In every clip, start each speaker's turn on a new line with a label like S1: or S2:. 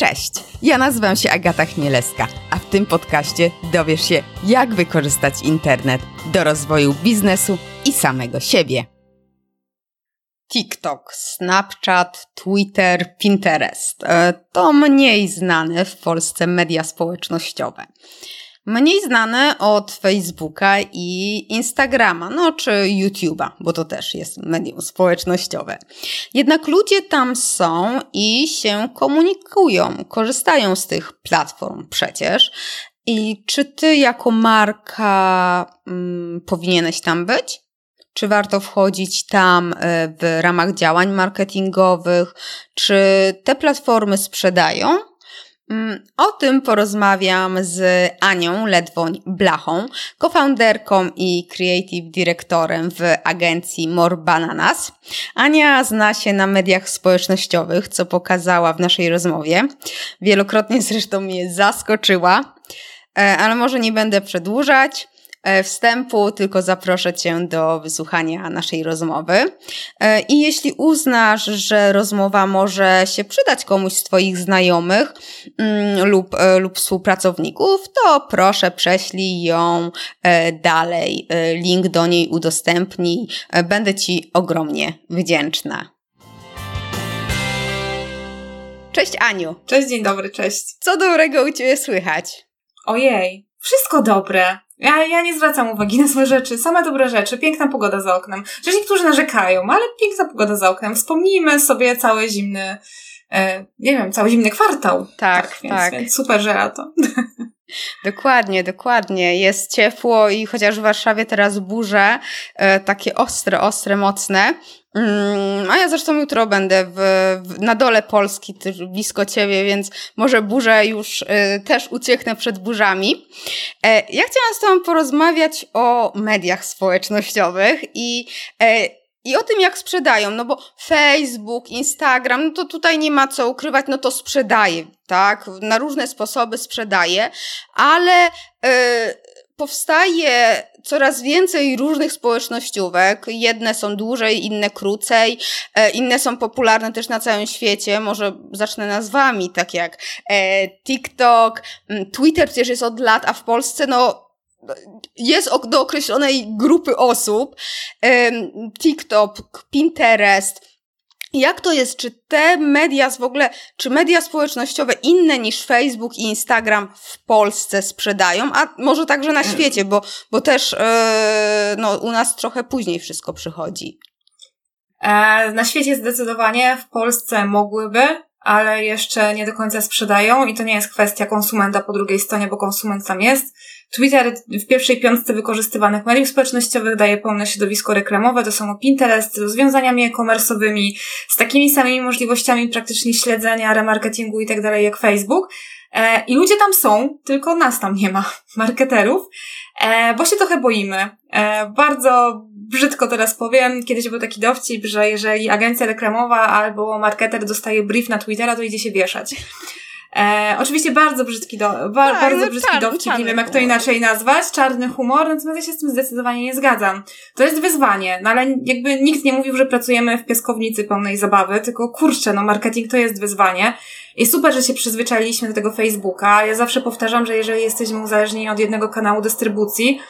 S1: Cześć, ja nazywam się Agata Chmielewska, a w tym podcaście dowiesz się, jak wykorzystać internet do rozwoju biznesu i samego siebie. TikTok, Snapchat, Twitter, Pinterest e, to mniej znane w Polsce media społecznościowe. Mniej znane od Facebooka i Instagrama, no czy YouTube'a, bo to też jest medium społecznościowe. Jednak ludzie tam są i się komunikują, korzystają z tych platform przecież. I czy ty jako marka mm, powinieneś tam być? Czy warto wchodzić tam e, w ramach działań marketingowych? Czy te platformy sprzedają? Mm, o tym porozmawiam z Anią Ledwoń-Blachą, cofounderką i creative dyrektorem w agencji More Bananas. Ania zna się na mediach społecznościowych, co pokazała w naszej rozmowie. Wielokrotnie zresztą mnie zaskoczyła, e, ale może nie będę przedłużać. E, wstępu, tylko zaproszę Cię do wysłuchania naszej rozmowy. E, I jeśli uznasz, że rozmowa może się przydać komuś z Twoich znajomych mm, lub, e, lub współpracowników, to proszę prześlij ją dalej. Link do niej udostępnij. Będę Ci ogromnie wdzięczna. Cześć Aniu.
S2: Cześć, dzień dobry, cześć.
S1: Co dobrego u Ciebie słychać?
S2: Ojej, wszystko dobre. Ja, ja nie zwracam uwagi na złe rzeczy, same dobre rzeczy, piękna pogoda za oknem. Przecież niektórzy narzekają, ale piękna pogoda za oknem. Wspomnijmy sobie cały zimny, nie wiem, cały zimny kwartał.
S1: Tak, tak. Więc, tak.
S2: więc super, że lato.
S1: Dokładnie, dokładnie. Jest ciepło i chociaż w Warszawie teraz burze, e, takie ostre, ostre, mocne, Mm, a ja zresztą jutro będę w, w, na dole Polski, blisko ciebie, więc może burzę już y, też ucieknę przed burzami. E, ja chciałam z tobą porozmawiać o mediach społecznościowych i e, i o tym, jak sprzedają, no bo Facebook, Instagram, no to tutaj nie ma co ukrywać, no to sprzedaje, tak? Na różne sposoby sprzedaje, ale yy, powstaje coraz więcej różnych społecznościówek. Jedne są dłużej, inne krócej, e, inne są popularne też na całym świecie. Może zacznę nazwami, tak jak e, TikTok, Twitter przecież jest od lat, a w Polsce no jest do określonej grupy osób. TikTok, Pinterest, jak to jest? Czy te media w ogóle, czy media społecznościowe inne niż Facebook i Instagram w Polsce sprzedają, a może także na świecie, bo, bo też yy, no, u nas trochę później wszystko przychodzi?
S2: E, na świecie zdecydowanie, w Polsce mogłyby, ale jeszcze nie do końca sprzedają i to nie jest kwestia konsumenta po drugiej stronie, bo konsument tam jest. Twitter w pierwszej piątce wykorzystywanych mediów społecznościowych daje pełne środowisko reklamowe, to są Pinterest z rozwiązaniami e-commerce'owymi, z takimi samymi możliwościami praktycznie śledzenia, remarketingu i tak dalej jak Facebook. E, I ludzie tam są, tylko nas tam nie ma, marketerów, e, bo się trochę boimy. E, bardzo brzydko teraz powiem, kiedyś był taki dowcip, że jeżeli agencja reklamowa albo marketer dostaje brief na Twittera, to idzie się wieszać. E, oczywiście bardzo brzydki, do, ba, tak, bardzo brzydki czarny, dowcip, nie wiem jak to inaczej nazwać, czarny humor, natomiast ja się z tym zdecydowanie nie zgadzam. To jest wyzwanie, no ale jakby nikt nie mówił, że pracujemy w piaskownicy pełnej zabawy, tylko kurczę, no marketing to jest wyzwanie. I super, że się przyzwyczailiśmy do tego Facebooka. Ja zawsze powtarzam, że jeżeli jesteśmy uzależnieni od jednego kanału dystrybucji,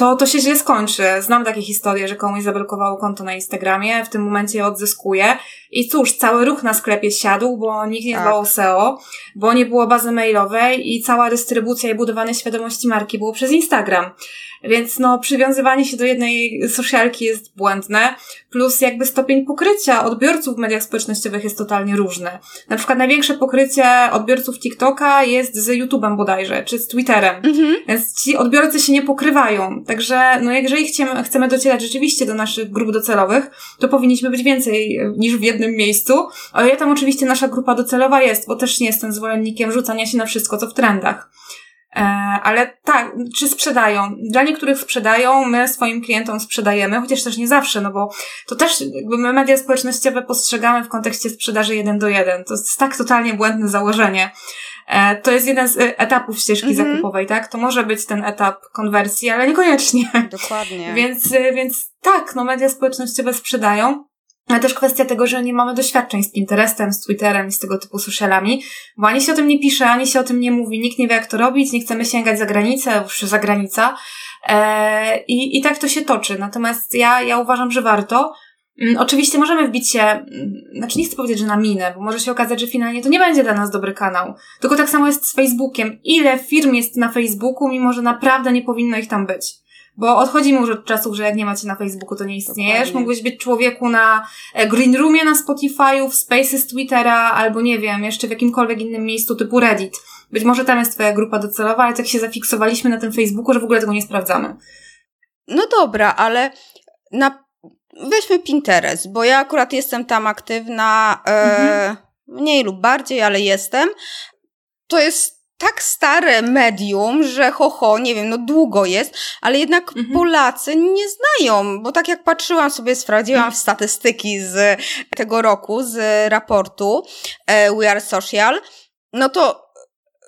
S2: to to się źle skończy. Znam takie historie, że komuś zablokowało konto na Instagramie, w tym momencie je odzyskuje i cóż, cały ruch na sklepie siadł, bo nikt nie dbał tak. o SEO, bo nie było bazy mailowej i cała dystrybucja i budowanie świadomości marki było przez Instagram. Więc no, przywiązywanie się do jednej socialki jest błędne, plus jakby stopień pokrycia odbiorców w mediach społecznościowych jest totalnie różny. Na przykład największe pokrycie odbiorców TikToka jest z YouTube'em bodajże, czy z Twitterem. Mhm. Więc ci odbiorcy się nie pokrywają. Także, no, jeżeli chcemy, chcemy docierać rzeczywiście do naszych grup docelowych, to powinniśmy być więcej niż w jednym miejscu. Ale ja tam oczywiście nasza grupa docelowa jest, bo też nie jestem zwolennikiem rzucania się na wszystko, co w trendach. E, ale tak, czy sprzedają? Dla niektórych sprzedają, my swoim klientom sprzedajemy, chociaż też nie zawsze, no bo to też jakby my media społecznościowe postrzegamy w kontekście sprzedaży jeden do jeden. To jest tak totalnie błędne założenie. E, to jest jeden z e, etapów ścieżki -hmm. zakupowej, tak? To może być ten etap konwersji, ale niekoniecznie.
S1: Dokładnie.
S2: więc, więc tak, no media społecznościowe sprzedają. Ale też kwestia tego, że nie mamy doświadczeń z Pinterestem, z Twitterem i z tego typu socialami, bo ani się o tym nie pisze, ani się o tym nie mówi, nikt nie wie jak to robić, nie chcemy sięgać za granicę, już za granica e, i, i tak to się toczy. Natomiast ja, ja uważam, że warto. Mm, oczywiście możemy wbić się, mm, znaczy nie chcę powiedzieć, że na minę, bo może się okazać, że finalnie to nie będzie dla nas dobry kanał. Tylko tak samo jest z Facebookiem. Ile firm jest na Facebooku, mimo że naprawdę nie powinno ich tam być? Bo odchodzimy już od czasów, że jak nie macie na Facebooku, to nie istniejesz. Dokładnie. Mógłbyś być człowieku na e, Green Roomie na Spotify'u, w Spaces Twittera, albo nie wiem, jeszcze w jakimkolwiek innym miejscu typu Reddit. Być może tam jest twoja grupa docelowa, ale tak się zafiksowaliśmy na tym Facebooku, że w ogóle tego nie sprawdzamy.
S1: No dobra, ale na... weźmy Pinterest, bo ja akurat jestem tam aktywna, e, mhm. mniej lub bardziej, ale jestem. To jest tak stare medium, że ho, ho, nie wiem, no długo jest, ale jednak mhm. Polacy nie znają, bo tak jak patrzyłam sobie, sprawdziłam mhm. statystyki z tego roku, z raportu e, We Are Social, no to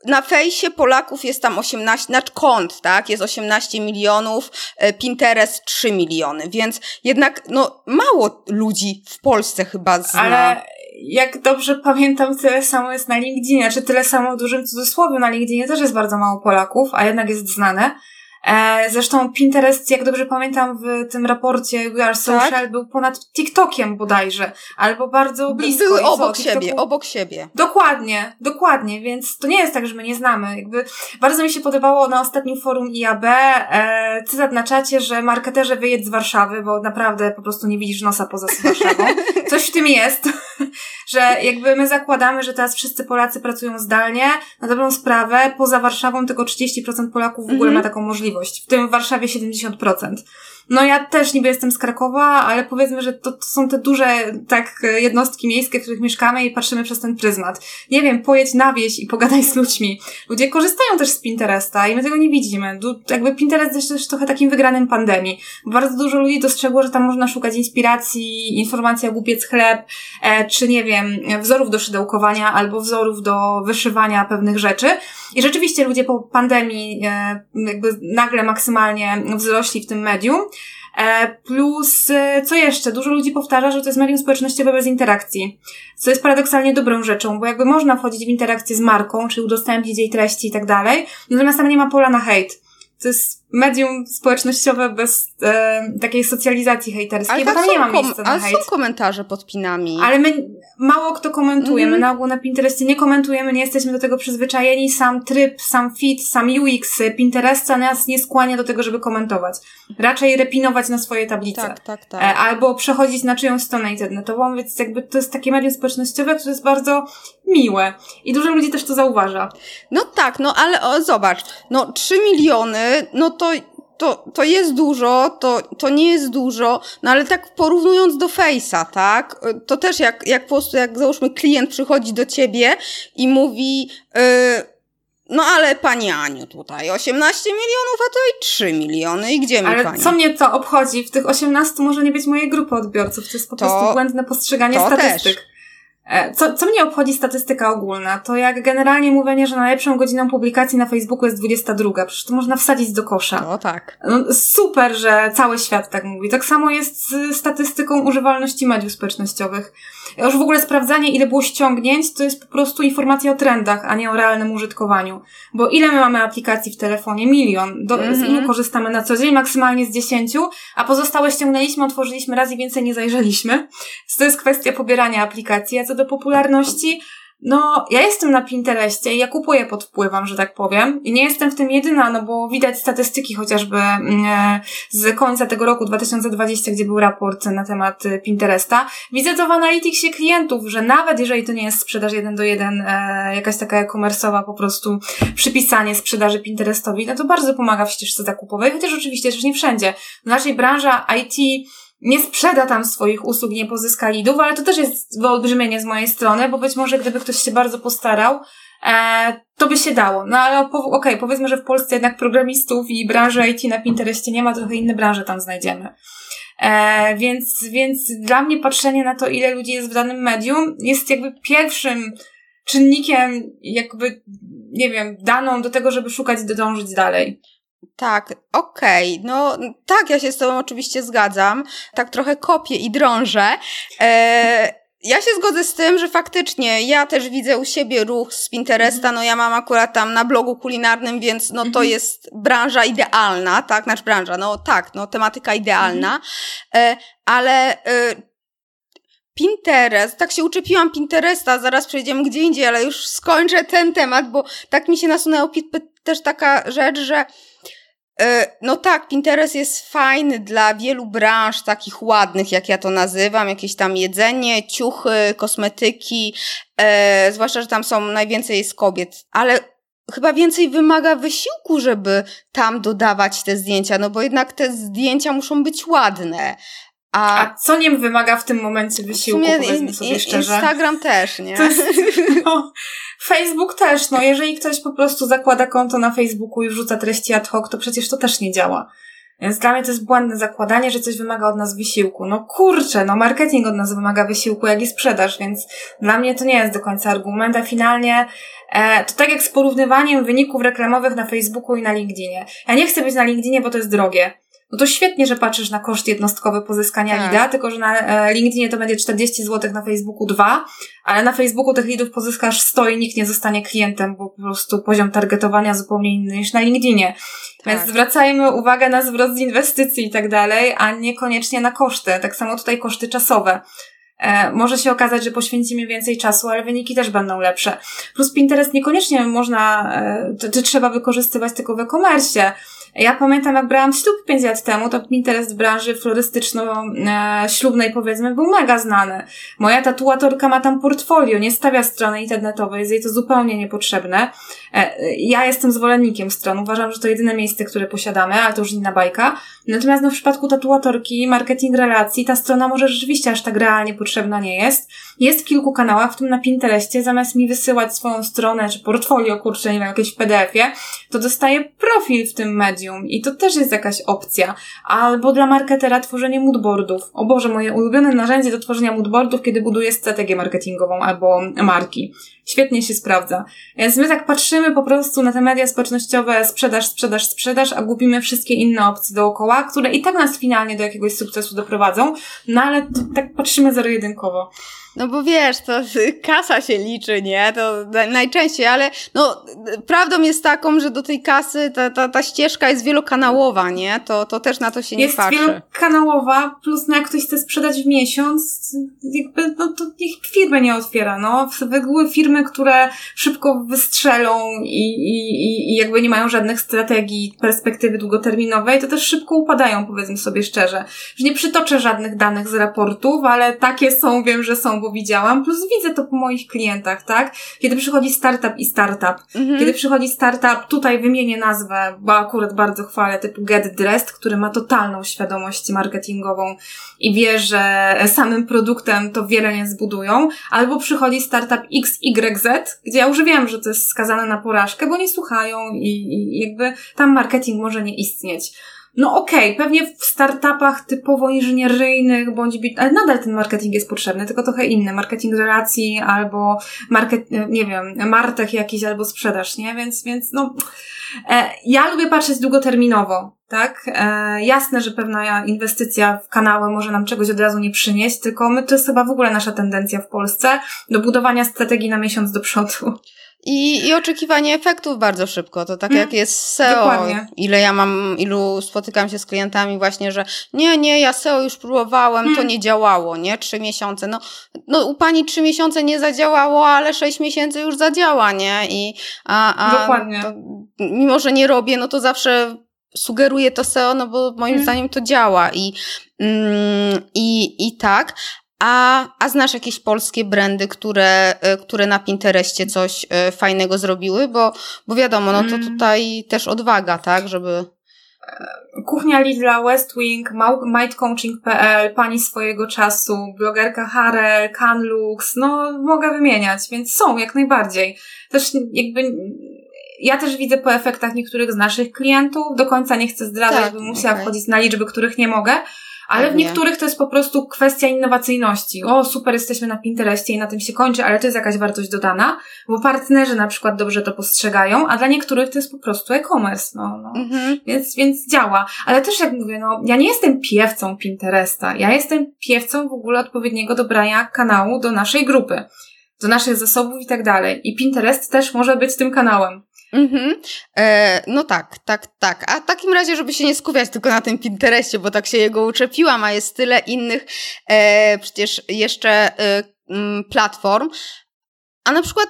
S1: na fejsie Polaków jest tam 18, znaczy kont, tak, jest 18 milionów, e, Pinterest 3 miliony, więc jednak, no, mało ludzi w Polsce chyba zna.
S2: Ale jak dobrze pamiętam, tyle samo jest na LinkedInie, czy tyle samo w dużym cudzysłowie na LinkedInie też jest bardzo mało Polaków, a jednak jest znane. E, zresztą Pinterest, jak dobrze pamiętam, w tym raporcie We Are Social tak? był ponad TikTokiem bodajże, albo bardzo blisko.
S1: Były obok co, siebie, obok siebie.
S2: Dokładnie, dokładnie, więc to nie jest tak, że my nie znamy. Jakby bardzo mi się podobało na ostatnim forum IAB e, cytat na czacie, że marketerze wyjedź z Warszawy, bo naprawdę po prostu nie widzisz nosa poza Warszawą. Coś w tym jest, że jakby my zakładamy, że teraz wszyscy Polacy pracują zdalnie, na dobrą sprawę, poza Warszawą tylko 30% Polaków w ogóle -hmm. ma taką możliwość, w tym w Warszawie 70%. No ja też niby jestem z Krakowa, ale powiedzmy, że to, to, są te duże tak jednostki miejskie, w których mieszkamy i patrzymy przez ten pryzmat. Nie wiem, pojedź na wieś i pogadaj z ludźmi. Ludzie korzystają też z Pinteresta i my tego nie widzimy. Du jakby Pinterest jest też trochę takim wygranym pandemii. Bardzo dużo ludzi dostrzegło, że tam można szukać inspiracji, informacji o głupiec chleb, e, czy nie wiem, wzorów do szydełkowania albo wzorów do wyszywania pewnych rzeczy. I rzeczywiście ludzie po pandemii e, jakby nagle maksymalnie wzrośli w tym medium. E, plus, e, co jeszcze? Dużo ludzi powtarza, że to jest medium społecznościowe bez interakcji. Co jest paradoksalnie dobrą rzeczą, bo jakby można wchodzić w interakcję z marką, czy udostępnić jej treści i tak dalej, natomiast tam nie ma pola na hejt. To jest medium społecznościowe bez e, takiej socjalizacji hejterskiej, ale bo tam nie ma miejsca na
S1: ale
S2: hejt.
S1: są komentarze pod pinami.
S2: Ale my mało kto komentuje. Mm. My na ogół na Pinterestie nie komentujemy, nie jesteśmy do tego przyzwyczajeni. Sam tryb, sam fit, sam UX Pinteresta nas nie skłania do tego, żeby komentować. Raczej repinować na swoje tablice.
S1: Tak, tak, tak.
S2: E, albo przechodzić na czyjąś stronę internetową, więc jakby to jest takie medium społecznościowe, które jest bardzo miłe. I dużo ludzi też to zauważa.
S1: No tak, no ale o, zobacz, no 3 miliony, no to to, to jest dużo, to, to nie jest dużo, no ale tak porównując do Face'a, tak, to też jak, jak po prostu, jak załóżmy klient przychodzi do ciebie i mówi, yy, no ale pani Aniu tutaj 18 milionów, a tutaj 3 miliony i gdzie mi
S2: ale
S1: pani?
S2: co mnie to obchodzi? W tych 18 może nie być mojej grupy odbiorców, to jest po to, prostu błędne postrzeganie statystyk. Też. E, co, co mnie obchodzi statystyka ogólna? To jak generalnie mówienie, że najlepszą godziną publikacji na Facebooku jest 22. Przecież to można wsadzić do kosza.
S1: No tak.
S2: No, super, że cały świat tak mówi. Tak samo jest z statystyką używalności mediów społecznościowych. Już w ogóle sprawdzanie, ile było ściągnięć, to jest po prostu informacja o trendach, a nie o realnym użytkowaniu. Bo ile my mamy aplikacji w telefonie? Milion. Do, mm -hmm. Z ilu korzystamy na co dzień? Maksymalnie z dziesięciu, a pozostałe ściągnęliśmy, otworzyliśmy raz i więcej nie zajrzeliśmy. To jest kwestia pobierania aplikacji. A co do popularności, no, ja jestem na Pinterestie ja kupuję pod wpływem, że tak powiem. I nie jestem w tym jedyna, no bo widać statystyki chociażby mm, e, z końca tego roku 2020, gdzie był raport na temat e, Pinteresta. Widzę to w analityksie klientów, że nawet jeżeli to nie jest sprzedaż jeden do jeden, e, jakaś taka e-commerce'owa po prostu przypisanie sprzedaży Pinterestowi, no to bardzo pomaga w ścieżce zakupowej, chociaż oczywiście też nie wszędzie. W naszej branża IT nie sprzeda tam swoich usług, nie pozyska lidów, ale to też jest wyolbrzymienie z mojej strony, bo być może gdyby ktoś się bardzo postarał, e, to by się dało. No ale okej, okay, powiedzmy, że w Polsce jednak programistów i branży IT na Pinterestie nie ma, trochę inne branże tam znajdziemy. E, więc, więc dla mnie patrzenie na to, ile ludzi jest w danym medium, jest jakby pierwszym czynnikiem, jakby, nie wiem, daną do tego, żeby szukać, dążyć dalej.
S1: Tak, okej. Okay. No tak, ja się z tobą oczywiście zgadzam. Tak trochę kopię i drążę. E, ja się zgodzę z tym, że faktycznie ja też widzę u siebie ruch z Pinteresta. Mhm. No ja mam akurat tam na blogu kulinarnym, więc no to mhm. jest branża idealna, tak? Nasz branża, no tak, no tematyka idealna. E, ale e, Pinterest, tak się uczepiłam Pinteresta, zaraz przejdziemy gdzie indziej, ale już skończę ten temat, bo tak mi się nasunęło też taka rzecz, że E, no tak, Pinterest jest fajny dla wielu branż takich ładnych, jak ja to nazywam, jakieś tam jedzenie, ciuchy, kosmetyki, e, zwłaszcza, że tam są najwięcej jest kobiet, ale chyba więcej wymaga wysiłku, żeby tam dodawać te zdjęcia, no bo jednak te zdjęcia muszą być ładne.
S2: A, A co nie wymaga w tym momencie wysiłku, powiedzmy sobie szczerze?
S1: Instagram też, nie?
S2: Jest, no, Facebook też, no jeżeli ktoś po prostu zakłada konto na Facebooku i wrzuca treści ad hoc, to przecież to też nie działa. Więc dla mnie to jest błędne zakładanie, że coś wymaga od nas wysiłku. No kurczę, no marketing od nas wymaga wysiłku, jak i sprzedaż, więc dla mnie to nie jest do końca argument, a finalnie e, to tak jak z porównywaniem wyników reklamowych na Facebooku i na LinkedInie. Ja nie chcę być na LinkedInie, bo to jest drogie no to świetnie, że patrzysz na koszt jednostkowy pozyskania tak. lida, tylko że na e, LinkedInie to będzie 40 zł, na Facebooku 2, ale na Facebooku tych lidów pozyskasz 100 i nikt nie zostanie klientem, bo po prostu poziom targetowania zupełnie inny niż na LinkedInie. Tak. Więc zwracajmy uwagę na zwrot z inwestycji i tak dalej, a niekoniecznie na koszty. Tak samo tutaj koszty czasowe. E, może się okazać, że poświęcimy więcej czasu, ale wyniki też będą lepsze. Plus Pinterest niekoniecznie można, e, czy trzeba wykorzystywać tylko w e-commerce. Ja pamiętam, jak brałam ślub 5 lat temu, to Pinterest w branży florystyczno-ślubnej powiedzmy był mega znany. Moja tatuatorka ma tam portfolio, nie stawia strony internetowej, jest jej to zupełnie niepotrzebne. E, ja jestem zwolennikiem stron, uważam, że to jedyne miejsce, które posiadamy, ale to już inna bajka. Natomiast no, w przypadku tatuatorki, marketing relacji, ta strona może rzeczywiście aż tak realnie potrzebna nie jest. Jest w kilku kanałach, w tym na Pinterestie, zamiast mi wysyłać swoją stronę, czy portfolio, kurczę, nie wiem, jakieś PDF-ie, to dostaję profil w tym medium i to też jest jakaś opcja. Albo dla marketera tworzenie moodboardów. O Boże, moje ulubione narzędzie do tworzenia moodboardów, kiedy buduję strategię marketingową albo marki. Świetnie się sprawdza. Więc my tak patrzymy po prostu na te media społecznościowe, sprzedaż, sprzedaż, sprzedaż, a gubimy wszystkie inne opcje dookoła, które i tak nas finalnie do jakiegoś sukcesu doprowadzą, no ale tak patrzymy zero-jedynkowo.
S1: No bo wiesz, to kasa się liczy, nie? To najczęściej, ale no prawdą jest taką, że do tej kasy ta, ta, ta ścieżka jest wielokanałowa, nie? To, to też na to się
S2: jest
S1: nie patrzy.
S2: Jest wielokanałowa, plus no jak ktoś chce sprzedać w miesiąc, jakby, no to niech firmy nie otwiera, no. Były firmy, które szybko wystrzelą i, i, i jakby nie mają żadnych strategii, perspektywy długoterminowej, to też szybko upadają, powiedzmy sobie szczerze. Że nie przytoczę żadnych danych z raportów, ale takie są, wiem, że są bo widziałam, plus widzę to po moich klientach, tak? Kiedy przychodzi startup i startup, mhm. kiedy przychodzi startup, tutaj wymienię nazwę, bo akurat bardzo chwalę, typu Get Dressed, który ma totalną świadomość marketingową i wie, że samym produktem to wiele nie zbudują, albo przychodzi startup XYZ, gdzie ja już wiem, że to jest skazane na porażkę, bo nie słuchają i, i jakby tam marketing może nie istnieć. No okej, okay, pewnie w startupach typowo inżynieryjnych, bądź, ale nadal ten marketing jest potrzebny, tylko trochę inny. Marketing relacji albo market, nie wiem, martech jakiś albo sprzedaż, nie? Więc, więc no, e, ja lubię patrzeć długoterminowo, tak? E, jasne, że pewna inwestycja w kanały może nam czegoś od razu nie przynieść, tylko my, to jest chyba w ogóle nasza tendencja w Polsce do budowania strategii na miesiąc do przodu.
S1: I, I oczekiwanie efektów bardzo szybko. To tak mm, jak jest SEO. Dokładnie. Ile ja mam, ilu spotykam się z klientami właśnie, że nie, nie, ja SEO już próbowałem, mm. to nie działało, nie? Trzy miesiące. No, no u pani trzy miesiące nie zadziałało, ale sześć miesięcy już zadziała, nie? I, a, a
S2: Dokładnie.
S1: To, mimo, że nie robię, no to zawsze sugeruję to SEO, no bo moim mm. zdaniem to działa i, mm, i, i tak, a, a znasz jakieś polskie brandy, które, e, które na Pinterestie coś e, fajnego zrobiły? Bo, bo wiadomo, no to mm. tutaj też odwaga, tak, żeby...
S2: Kuchnia Lidla, West Wing, mindcoaching.pl, pani swojego czasu, blogerka Harel, Canlux, no mogę wymieniać, więc są jak najbardziej. Też jakby ja też widzę po efektach niektórych z naszych klientów, do końca nie chcę zdradzać, tak, bym musiała okay. wchodzić na liczby, których nie mogę, Ale w niektórych to jest po prostu kwestia innowacyjności. O, super, jesteśmy na Pinterestie i na tym się kończy, ale to jest jakaś wartość dodana, bo partnerzy na przykład dobrze to postrzegają, a dla niektórych to jest po prostu e-commerce, no, no. Mhm. Więc, więc działa. Ale też jak mówię, no, ja nie jestem piewcą Pinteresta. Ja jestem piewcą w ogóle odpowiedniego dobrania kanału do naszej grupy, do naszych zasobów i tak dalej. I Pinterest też może być tym kanałem.
S1: Mhm. E, no tak, tak, tak. A w takim razie, żeby się nie skupiać tylko na tym Pinterestie, bo tak się jego uczepiłam, a jest tyle innych e, przecież jeszcze e, platform. A na przykład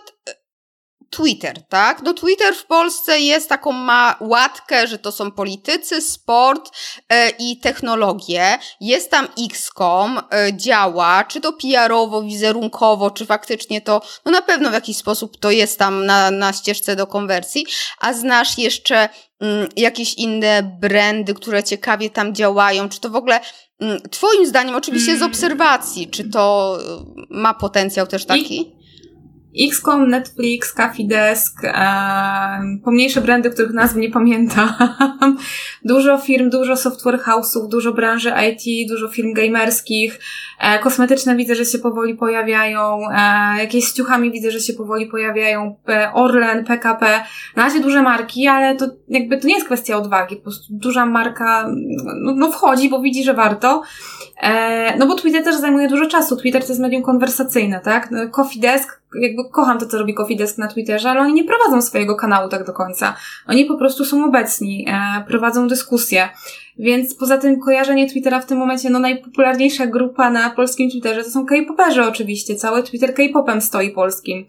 S1: Twitter, tak? No Twitter w Polsce jest taką ma łatkę, że to są politycy, sport e, i technologie. Jest tam XCOM, e, działa, czy to PR-owo, wizerunkowo, czy faktycznie to, no na pewno w jakiś sposób to jest tam na, na ścieżce do konwersji. A znasz jeszcze mm, jakieś inne brandy, które ciekawie tam działają, czy to w ogóle mm, Twoim zdaniem, oczywiście z mm. obserwacji, czy to e, ma potencjał też taki?
S2: XCOM, Netflix, Coffee Desk, e, pomniejsze brandy, których nazw nie pamiętam. dużo firm, dużo software house'ów, dużo branży IT, dużo firm gamerskich. E, kosmetyczne widzę, że się powoli pojawiają. E, jakieś z ciuchami widzę, że się powoli pojawiają. E, Orlen, PKP. Na razie duże marki, ale to jakby to nie jest kwestia odwagi. Po prostu duża marka no, no wchodzi, bo widzi, że warto. No bo Twitter też zajmuje dużo czasu. Twitter to jest medium konwersacyjne, tak? No, Coffee Desk, jakby kocham to, co robi Coffee Desk na Twitterze, ale oni nie prowadzą swojego kanału tak do końca. Oni po prostu są obecni, prowadzą dyskusje. Więc poza tym kojarzenie Twittera w tym momencie, no najpopularniejsza grupa na polskim Twitterze to są K-poperzy oczywiście. Cały Twitter K-popem stoi polskim.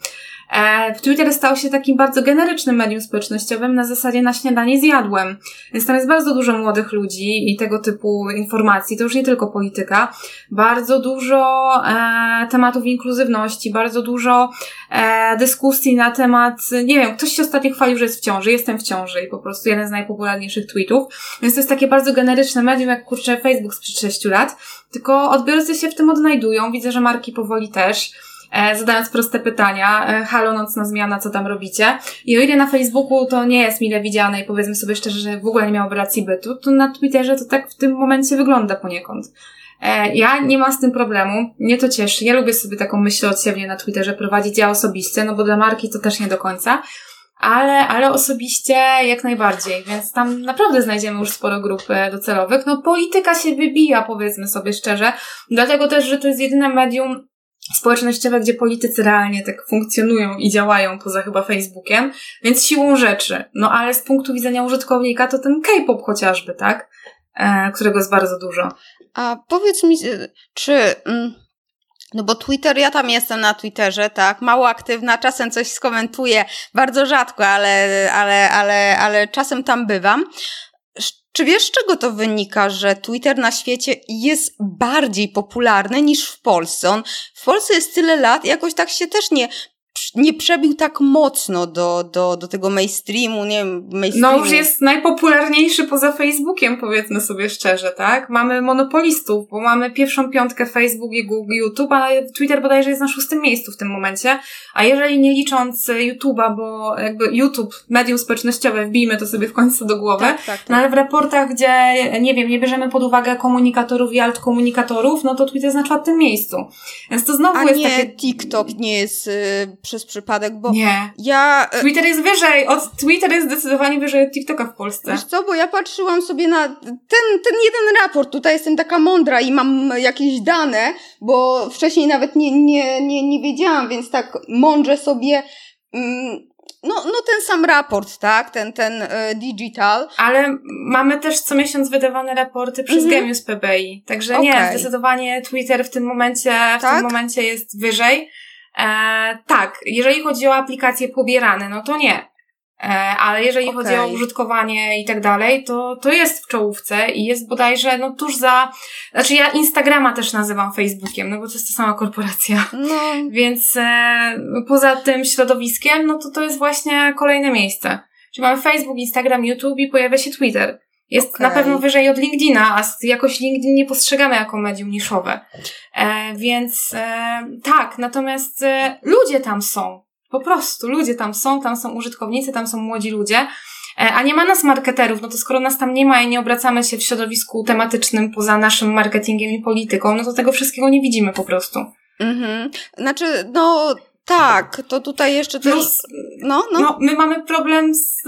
S2: E, Twitter stał się takim bardzo generycznym medium społecznościowym na zasadzie na śniadanie zjadłem. Więc tam jest bardzo dużo młodych ludzi i tego typu informacji. To już nie tylko polityka. Bardzo dużo e, tematów inkluzywności, bardzo dużo e, dyskusji na temat, nie wiem, ktoś się ostatnio chwalił, że jest w ciąży. Jestem w ciąży i po prostu jeden z najpopularniejszych tweetów. Więc to jest takie bardzo generyczne medium, jak kurczę Facebook sprzed 6 lat. Tylko odbiorcy się w tym odnajdują. Widzę, że marki powoli też zadając proste pytania. E, halo, nocna zmiana, co tam robicie? I o ile na Facebooku to nie jest mile widziane i powiedzmy sobie szczerze, że w ogóle nie miałoby racji bytu, to na Twitterze to tak w tym momencie wygląda poniekąd. E, ja nie mam z tym problemu, mnie to cieszy. Ja lubię sobie taką myśl od siebie na Twitterze prowadzić ja osobiście, no bo dla marki to też nie do końca ale, ale osobiście jak najbardziej, więc tam naprawdę znajdziemy już sporo grup e, docelowych. No polityka się wybija, powiedzmy sobie szczerze, dlatego też, że to jest jedyne medium społecznościowe, gdzie politycy realnie tak funkcjonują i działają poza chyba Facebookiem, więc siłą rzeczy. No ale z punktu widzenia użytkownika to ten K-pop chociażby, tak? E, którego jest bardzo dużo.
S1: A powiedz mi, czy... Mm no bo Twitter, ja tam jestem na Twitterze, tak, mało aktywna, czasem coś skomentuję, bardzo rzadko, ale, ale, ale, ale czasem tam bywam. Czy wiesz, z czego to wynika, że Twitter na świecie jest bardziej popularny niż w Polsce? On w Polsce jest tyle lat, jakoś tak się też nie nie przebił tak mocno do, do, do tego mainstreamu, nie wiem, mainstreamu.
S2: No już jest najpopularniejszy poza Facebookiem, powiedzmy sobie szczerze, tak? Mamy monopolistów, bo mamy pierwszą piątkę Facebook i Google, YouTube, a Twitter bodajże jest na szóstym miejscu w tym momencie, a jeżeli nie licząc YouTube'a, bo jakby YouTube, medium społecznościowe, wbijmy to sobie w końcu do głowy, tak, tak, tak. no ale w raportach, gdzie, nie wiem, nie bierzemy pod uwagę komunikatorów i altkomunikatorów, no to Twitter jest na czwartym miejscu. Więc to znowu
S1: a
S2: jest
S1: nie,
S2: takie...
S1: TikTok nie jest... Yy przez przypadek, bo
S2: nie.
S1: ja...
S2: E, Twitter jest wyżej, od Twitter jest zdecydowanie wyżej od TikToka w Polsce.
S1: Wiesz co, bo ja patrzyłam sobie na ten, ten jeden raport, tutaj jestem taka mądra i mam jakieś dane, bo wcześniej nawet nie, nie, nie, nie wiedziałam, więc tak mądrze sobie... Mm, no, no ten sam raport, tak? Ten, ten y, digital.
S2: Ale mamy też co miesiąc wydawane raporty przez -hmm. Gemius PBI. Także okay. nie, zdecydowanie Twitter w tym momencie, w tak? tym momencie jest wyżej. E, tak, jeżeli chodzi o aplikacje pobierane, no to nie. E, ale jeżeli okay. chodzi o użytkowanie i tak dalej, to, to jest w czołówce i jest bodajże no tuż za, znaczy ja Instagrama też nazywam Facebookiem, no bo to jest ta sama korporacja. No. Więc e, poza tym środowiskiem, no to to jest właśnie kolejne miejsce. Czyli mamy Facebook, Instagram, YouTube i pojawia się Twitter. Jest okay. na pewno wyżej od LinkedIna, a jakoś LinkedIn nie postrzegamy jako medium niszowe. E, więc e, tak, natomiast e, ludzie tam są. Po prostu ludzie tam są, tam są użytkownicy, tam są młodzi ludzie. a nie ma nas marketerów, no to skoro nas tam nie ma i nie obracamy się w środowisku tematycznym poza naszym marketingiem i polityką, no to tego wszystkiego nie widzimy po prostu.
S1: Mhm. Znaczy, no tak, to tutaj jeszcze też...
S2: Plus, no, no. no, my mamy problem z,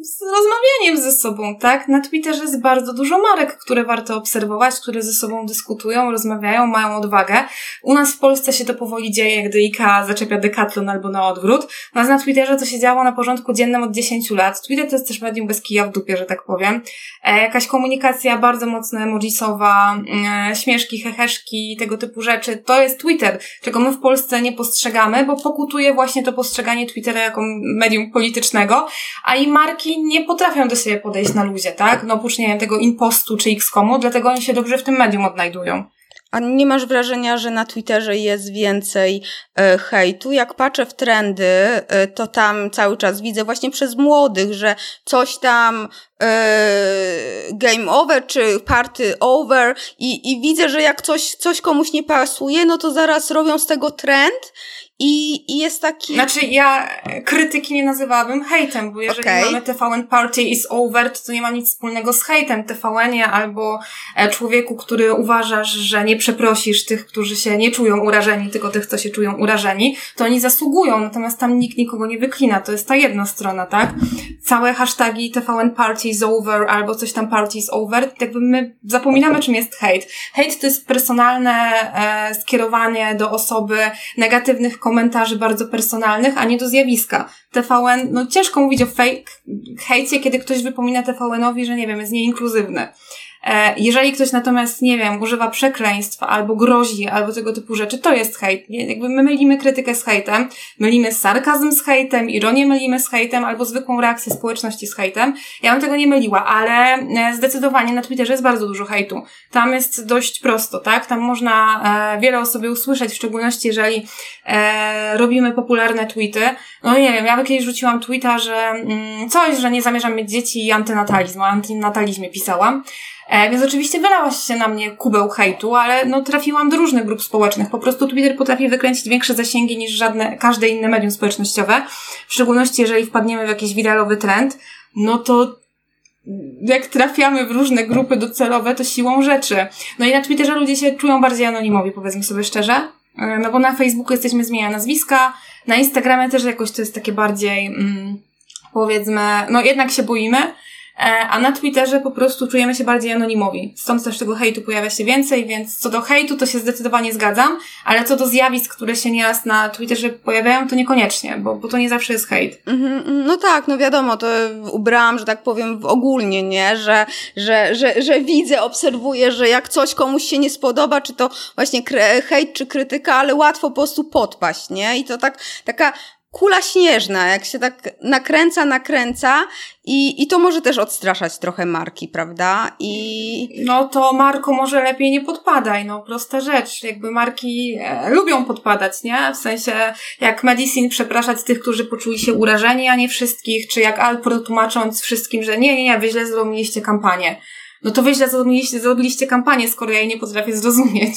S2: z rozmawianiem ze sobą, tak? Na Twitterze jest bardzo dużo marek, które warto obserwować, które ze sobą dyskutują, rozmawiają, mają odwagę. U nas w Polsce się to powoli dzieje, gdy IKEA zaczepia Decathlon albo na odwrót. Natomiast na Twitterze to się działo na porządku dziennym od 10 lat. Twitter to jest też medium bez kija w dupie, że tak powiem. E, jakaś komunikacja bardzo mocno emojisowa, e, śmieszki, heheszki, tego typu rzeczy. To jest Twitter, czego my w Polsce nie postrzegamy bo pokutuje właśnie to postrzeganie Twittera jako medium politycznego, a i marki nie potrafią do siebie podejść na luzie, tak? No oprócz, nie wiem, tego impostu czy X-komu, dlatego oni się dobrze w tym medium odnajdują.
S1: A nie masz wrażenia, że na Twitterze jest więcej e, hejtu? Jak patrzę w trendy, e, to tam cały czas widzę właśnie przez młodych, że coś tam e, game over czy party over i, i widzę, że jak coś, coś komuś nie pasuje, no to zaraz robią z tego trend i, I jest taki.
S2: Znaczy, ja krytyki nie nazywałabym hejtem, bo jeżeli okay. mamy TVN Party is over, to, to nie ma nic wspólnego z hejtem. tvn albo e, człowieku, który uważasz, że nie przeprosisz tych, którzy się nie czują urażeni, tylko tych, co się czują urażeni, to oni zasługują, natomiast tam nikt nikogo nie wyklina. To jest ta jedna strona, tak? Całe hashtagi TVN Party is over albo coś tam Party is over, jakby my zapominamy, czym jest hejt. Hejt to jest personalne e, skierowanie do osoby negatywnych komentarzy bardzo personalnych, a nie do zjawiska. TVN, no ciężko mówić o fake hejcie, kiedy ktoś wypomina TVN-owi, że nie wiem, jest nieinkluzywny. E, jeżeli ktoś natomiast, nie wiem, używa przekleństw, albo grozi, albo tego typu rzeczy, to jest hejt. Jakby my mylimy krytykę z hejtem, mylimy sarkazm z hejtem, ironię mylimy z hejtem, albo zwykłą reakcję społeczności z hejtem. Ja bym tego nie myliła, ale e, zdecydowanie na Twitterze jest bardzo dużo hejtu. Tam jest dość prosto, tak? Tam można e, wiele o sobie usłyszeć, w szczególności jeżeli e, robimy popularne tweety. No nie wiem, ja kiedyś rzuciłam tweeta, że mm, coś, że nie zamierzam mieć dzieci i antynatalizm, o antynatalizmie pisałam. E, więc oczywiście wylałaś się na mnie kubeł hejtu, ale no trafiłam do różnych grup społecznych. Po prostu Twitter potrafi wykręcić większe zasięgi niż żadne, każde inne medium społecznościowe. W szczególności jeżeli wpadniemy w jakiś wiralowy trend, no to jak trafiamy w różne grupy docelowe, to siłą rzeczy. No i na Twitterze ludzie się czują bardziej anonimowi, powiedzmy sobie szczerze. E, no bo na Facebooku jesteśmy zmieniane nazwiska, na Instagramie też jakoś to jest takie bardziej, mm, powiedzmy, no jednak się boimy. E, a na Twitterze po prostu czujemy się bardziej anonimowi. Stąd też tego hejtu pojawia się więcej, więc co do hejtu to się zdecydowanie zgadzam, ale co do zjawisk, które się nieraz na Twitterze pojawiają, to niekoniecznie, bo, bo to nie zawsze jest hejt.
S1: Mm-hmm, no tak, no wiadomo, to ubrałam, że tak powiem, ogólnie, nie? Że, że, że, że widzę, obserwuję, że jak coś komuś się nie spodoba, czy to właśnie hejt, czy krytyka, ale łatwo po prostu podpaść, nie? I to tak, taka kula śnieżna, jak się tak nakręca, nakręca i, i to może też odstraszać trochę marki, prawda? I...
S2: No to Marko może lepiej nie podpadaj, no prosta rzecz. Jakby marki e, lubią podpadać, nie? W sensie jak Medicine przepraszać tych, którzy poczuli się urażeni, a nie wszystkich, czy jak Alpro tłumacząc wszystkim, że nie, nie, nie, wy źle zrobiliście kampanię no to wy źle zrobiliście, zrobiliście kampanię, skoro ja jej nie potrafię zrozumieć.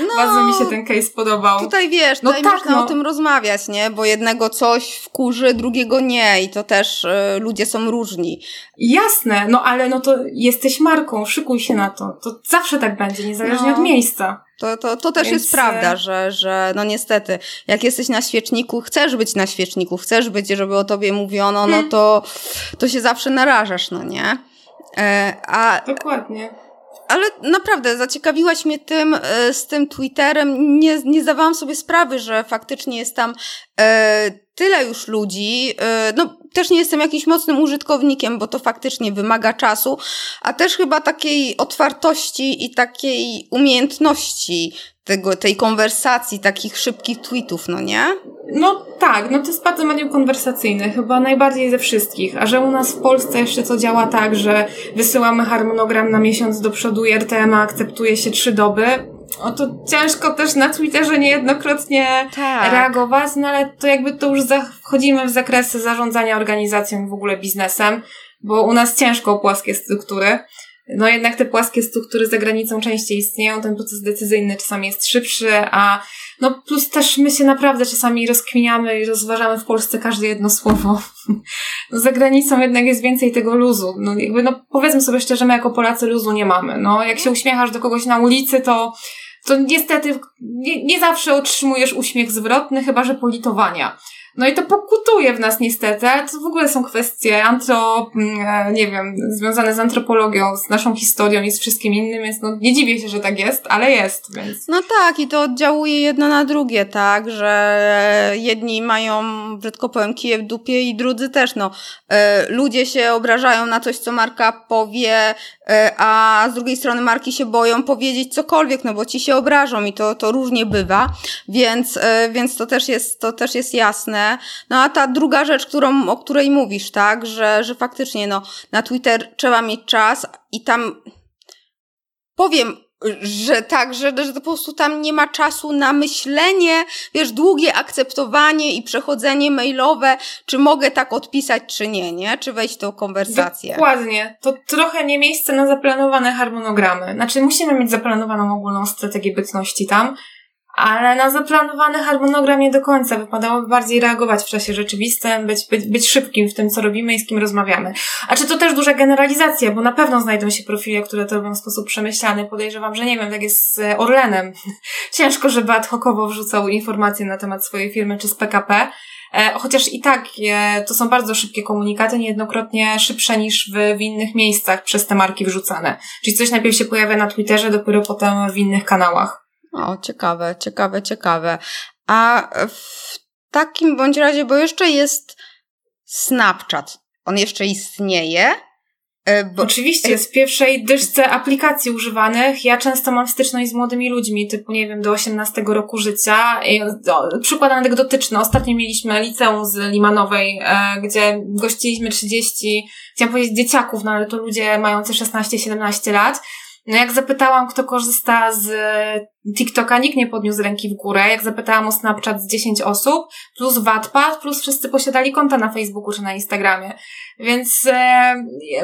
S2: No, Bardzo mi się ten case podobał.
S1: Tutaj wiesz, no tutaj tak, można no. o tym rozmawiać, nie? Bo jednego coś wkurzy, drugiego nie i to też y, ludzie są różni.
S2: Jasne, no ale no to jesteś marką, szykuj się na to. To zawsze tak będzie, niezależnie no. od miejsca.
S1: To, to, to też Więc... jest prawda, e, że, że no niestety, jak jesteś na świeczniku, chcesz być na świeczniku, chcesz być, żeby o tobie mówiono, no hmm. to, to się zawsze narażasz, no nie?
S2: E, a, Dokładnie.
S1: Ale naprawdę, zaciekawiłaś mnie tym, e, z tym Twitterem. Nie, nie zdawałam sobie sprawy, że faktycznie jest tam e, tyle już ludzi. No, też nie jestem jakimś mocnym użytkownikiem, bo to faktycznie wymaga czasu, a też chyba takiej otwartości i takiej umiejętności tego, tej konwersacji, takich szybkich tweetów, no nie?
S2: No tak, no to jest bardzo medium konwersacyjne, chyba najbardziej ze wszystkich. A że u nas w Polsce jeszcze co działa tak, że wysyłamy harmonogram na miesiąc do przodu i RTM akceptuje się trzy doby, o to ciężko też na Twitterze niejednokrotnie tak. reagować, no ale to jakby to już wchodzimy w zakresy zarządzania organizacją i w ogóle biznesem, bo u nas ciężko o płaskie struktury. No jednak te płaskie struktury za granicą częściej istnieją, ten proces decyzyjny czasami jest szybszy, a no plus też my się naprawdę czasami rozkminiamy i rozważamy w Polsce każde jedno słowo. no za granicą jednak jest więcej tego luzu. No jakby, no powiedzmy sobie szczerze, my jako Polacy luzu nie mamy. No jak się uśmiechasz do kogoś na ulicy, to to niestety nie, nie zawsze otrzymujesz uśmiech zwrotny, chyba że politowania. No i to pokutuje w nas niestety, ale to w ogóle są kwestie antro, mm, e, nie wiem, związane z antropologią, z naszą historią i z wszystkim innym, więc no nie dziwię się, że tak jest, ale jest, więc.
S1: No tak, i to oddziałuje jedno na drugie, tak, że jedni mają, brzydko powiem, kije w dupie i drudzy też, no. E, ludzie się obrażają na coś, co Marka powie, e, a z drugiej strony Marki się boją powiedzieć cokolwiek, no bo ci się obrażą i to, to różnie bywa, więc, więc to też jest, to też jest jasne. No a ta druga rzecz, którą, o której mówisz, tak, że, że faktycznie no, na Twitter trzeba mieć czas i tam powiem, że tak, że, że po prostu tam nie ma czasu na myślenie, wiesz, długie akceptowanie i przechodzenie mailowe, czy mogę tak odpisać, czy nie, nie? Czy wejść w tą konwersację.
S2: Dokładnie. To trochę nie miejsce na zaplanowane harmonogramy. Znaczy, musimy mieć zaplanowaną ogólną strategię bytności tam, ale na zaplanowany harmonogram nie do końca. Wypadałoby bardziej reagować w czasie rzeczywistym, być, być, być szybkim w tym, co robimy i z kim rozmawiamy. A czy to też duża generalizacja, bo na pewno znajdą się profile, które to robią w sposób przemyślany. Podejrzewam, że nie wiem, tak jest z Orlenem. Ciężko, żeby ad hocowo wrzucał informacje na temat swojej firmy czy z PKP. E, chociaż i tak e, to są bardzo szybkie komunikaty, niejednokrotnie szybsze niż w, w innych miejscach przez te marki wrzucane. Czyli coś najpierw się pojawia na Twitterze, dopiero potem w innych kanałach.
S1: O, ciekawe, ciekawe, ciekawe. A w takim bądź razie, bo jeszcze jest Snapchat. On jeszcze istnieje.
S2: E, bo... Oczywiście, jest w pierwszej dyszce aplikacji używanych. Ja często mam styczność z młodymi ludźmi, typu, nie wiem, do 18 roku życia. Przykład anegdotyczny. Ostatnio mieliśmy liceum z Limanowej, e, gdzie gościliśmy 30, chciałam powiedzieć dzieciaków, no ale to ludzie mający 16-17 lat. No jak zapytałam, kto korzysta z TikToka, nikt nie podniósł ręki w górę. Jak zapytałam o Snapchat z 10 osób, plus Wattpad, plus wszyscy posiadali konta na Facebooku czy na Instagramie. Więc e,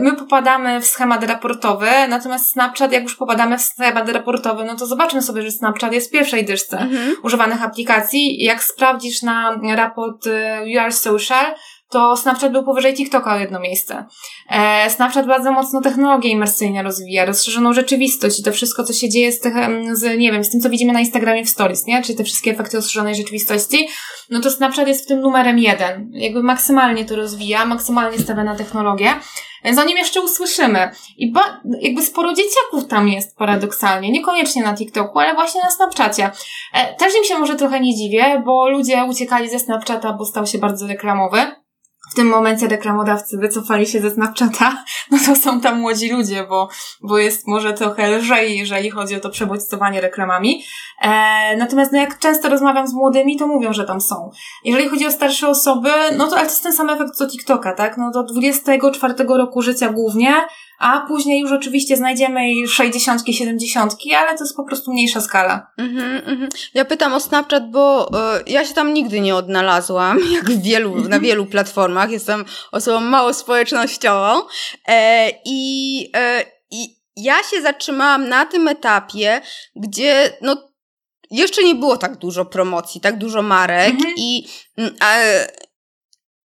S2: my popadamy w schemat raportowy, natomiast Snapchat, jak już popadamy w schemat raportowy, no to zobaczmy sobie, że Snapchat jest w pierwszej dyszce mhm. używanych aplikacji. Jak sprawdzisz na raport e, You Are Social, to Snapchat był powyżej TikToka o jedno miejsce. E, Snapchat bardzo mocno technologię imersyjnie rozwija, rozszerzoną rzeczywistość i to wszystko, co się dzieje z, tych, z, nie wiem, z tym, co widzimy na Instagramie w Stories, nie? Czyli te wszystkie efekty rozszerzonej rzeczywistości, no to Snapchat jest w tym numerem jeden. Jakby maksymalnie to rozwija, maksymalnie stawia na technologię. Więc o nim jeszcze usłyszymy. I ba, jakby sporo dzieciaków tam jest paradoksalnie. Niekoniecznie na TikToku, ale właśnie na Snapchacie. E, też im się może trochę nie dziwię, bo ludzie uciekali ze Snapchata, bo stał się bardzo reklamowy w tym momencie reklamodawcy wycofali się ze Snapchata, no to są tam młodzi ludzie, bo, bo jest może trochę lżej, jeżeli chodzi o to przebodźcowanie reklamami. E, natomiast no jak często rozmawiam z młodymi, to mówią, że tam są. Jeżeli chodzi o starsze osoby, no to ale to jest ten sam efekt co TikToka, tak? No do 24 roku życia głównie, a później już oczywiście znajdziemy i 60, 70, ale to jest po prostu mniejsza skala.
S1: Mm-hmm, mm-hmm. Ja pytam o Snapchat, bo y, ja się tam nigdy nie odnalazłam, jak wielu, na wielu platformach. Jestem osobą mało społecznościową e, i, e, i ja się zatrzymałam na tym etapie, gdzie no jeszcze nie było tak dużo promocji, tak dużo marek mm-hmm. i mm,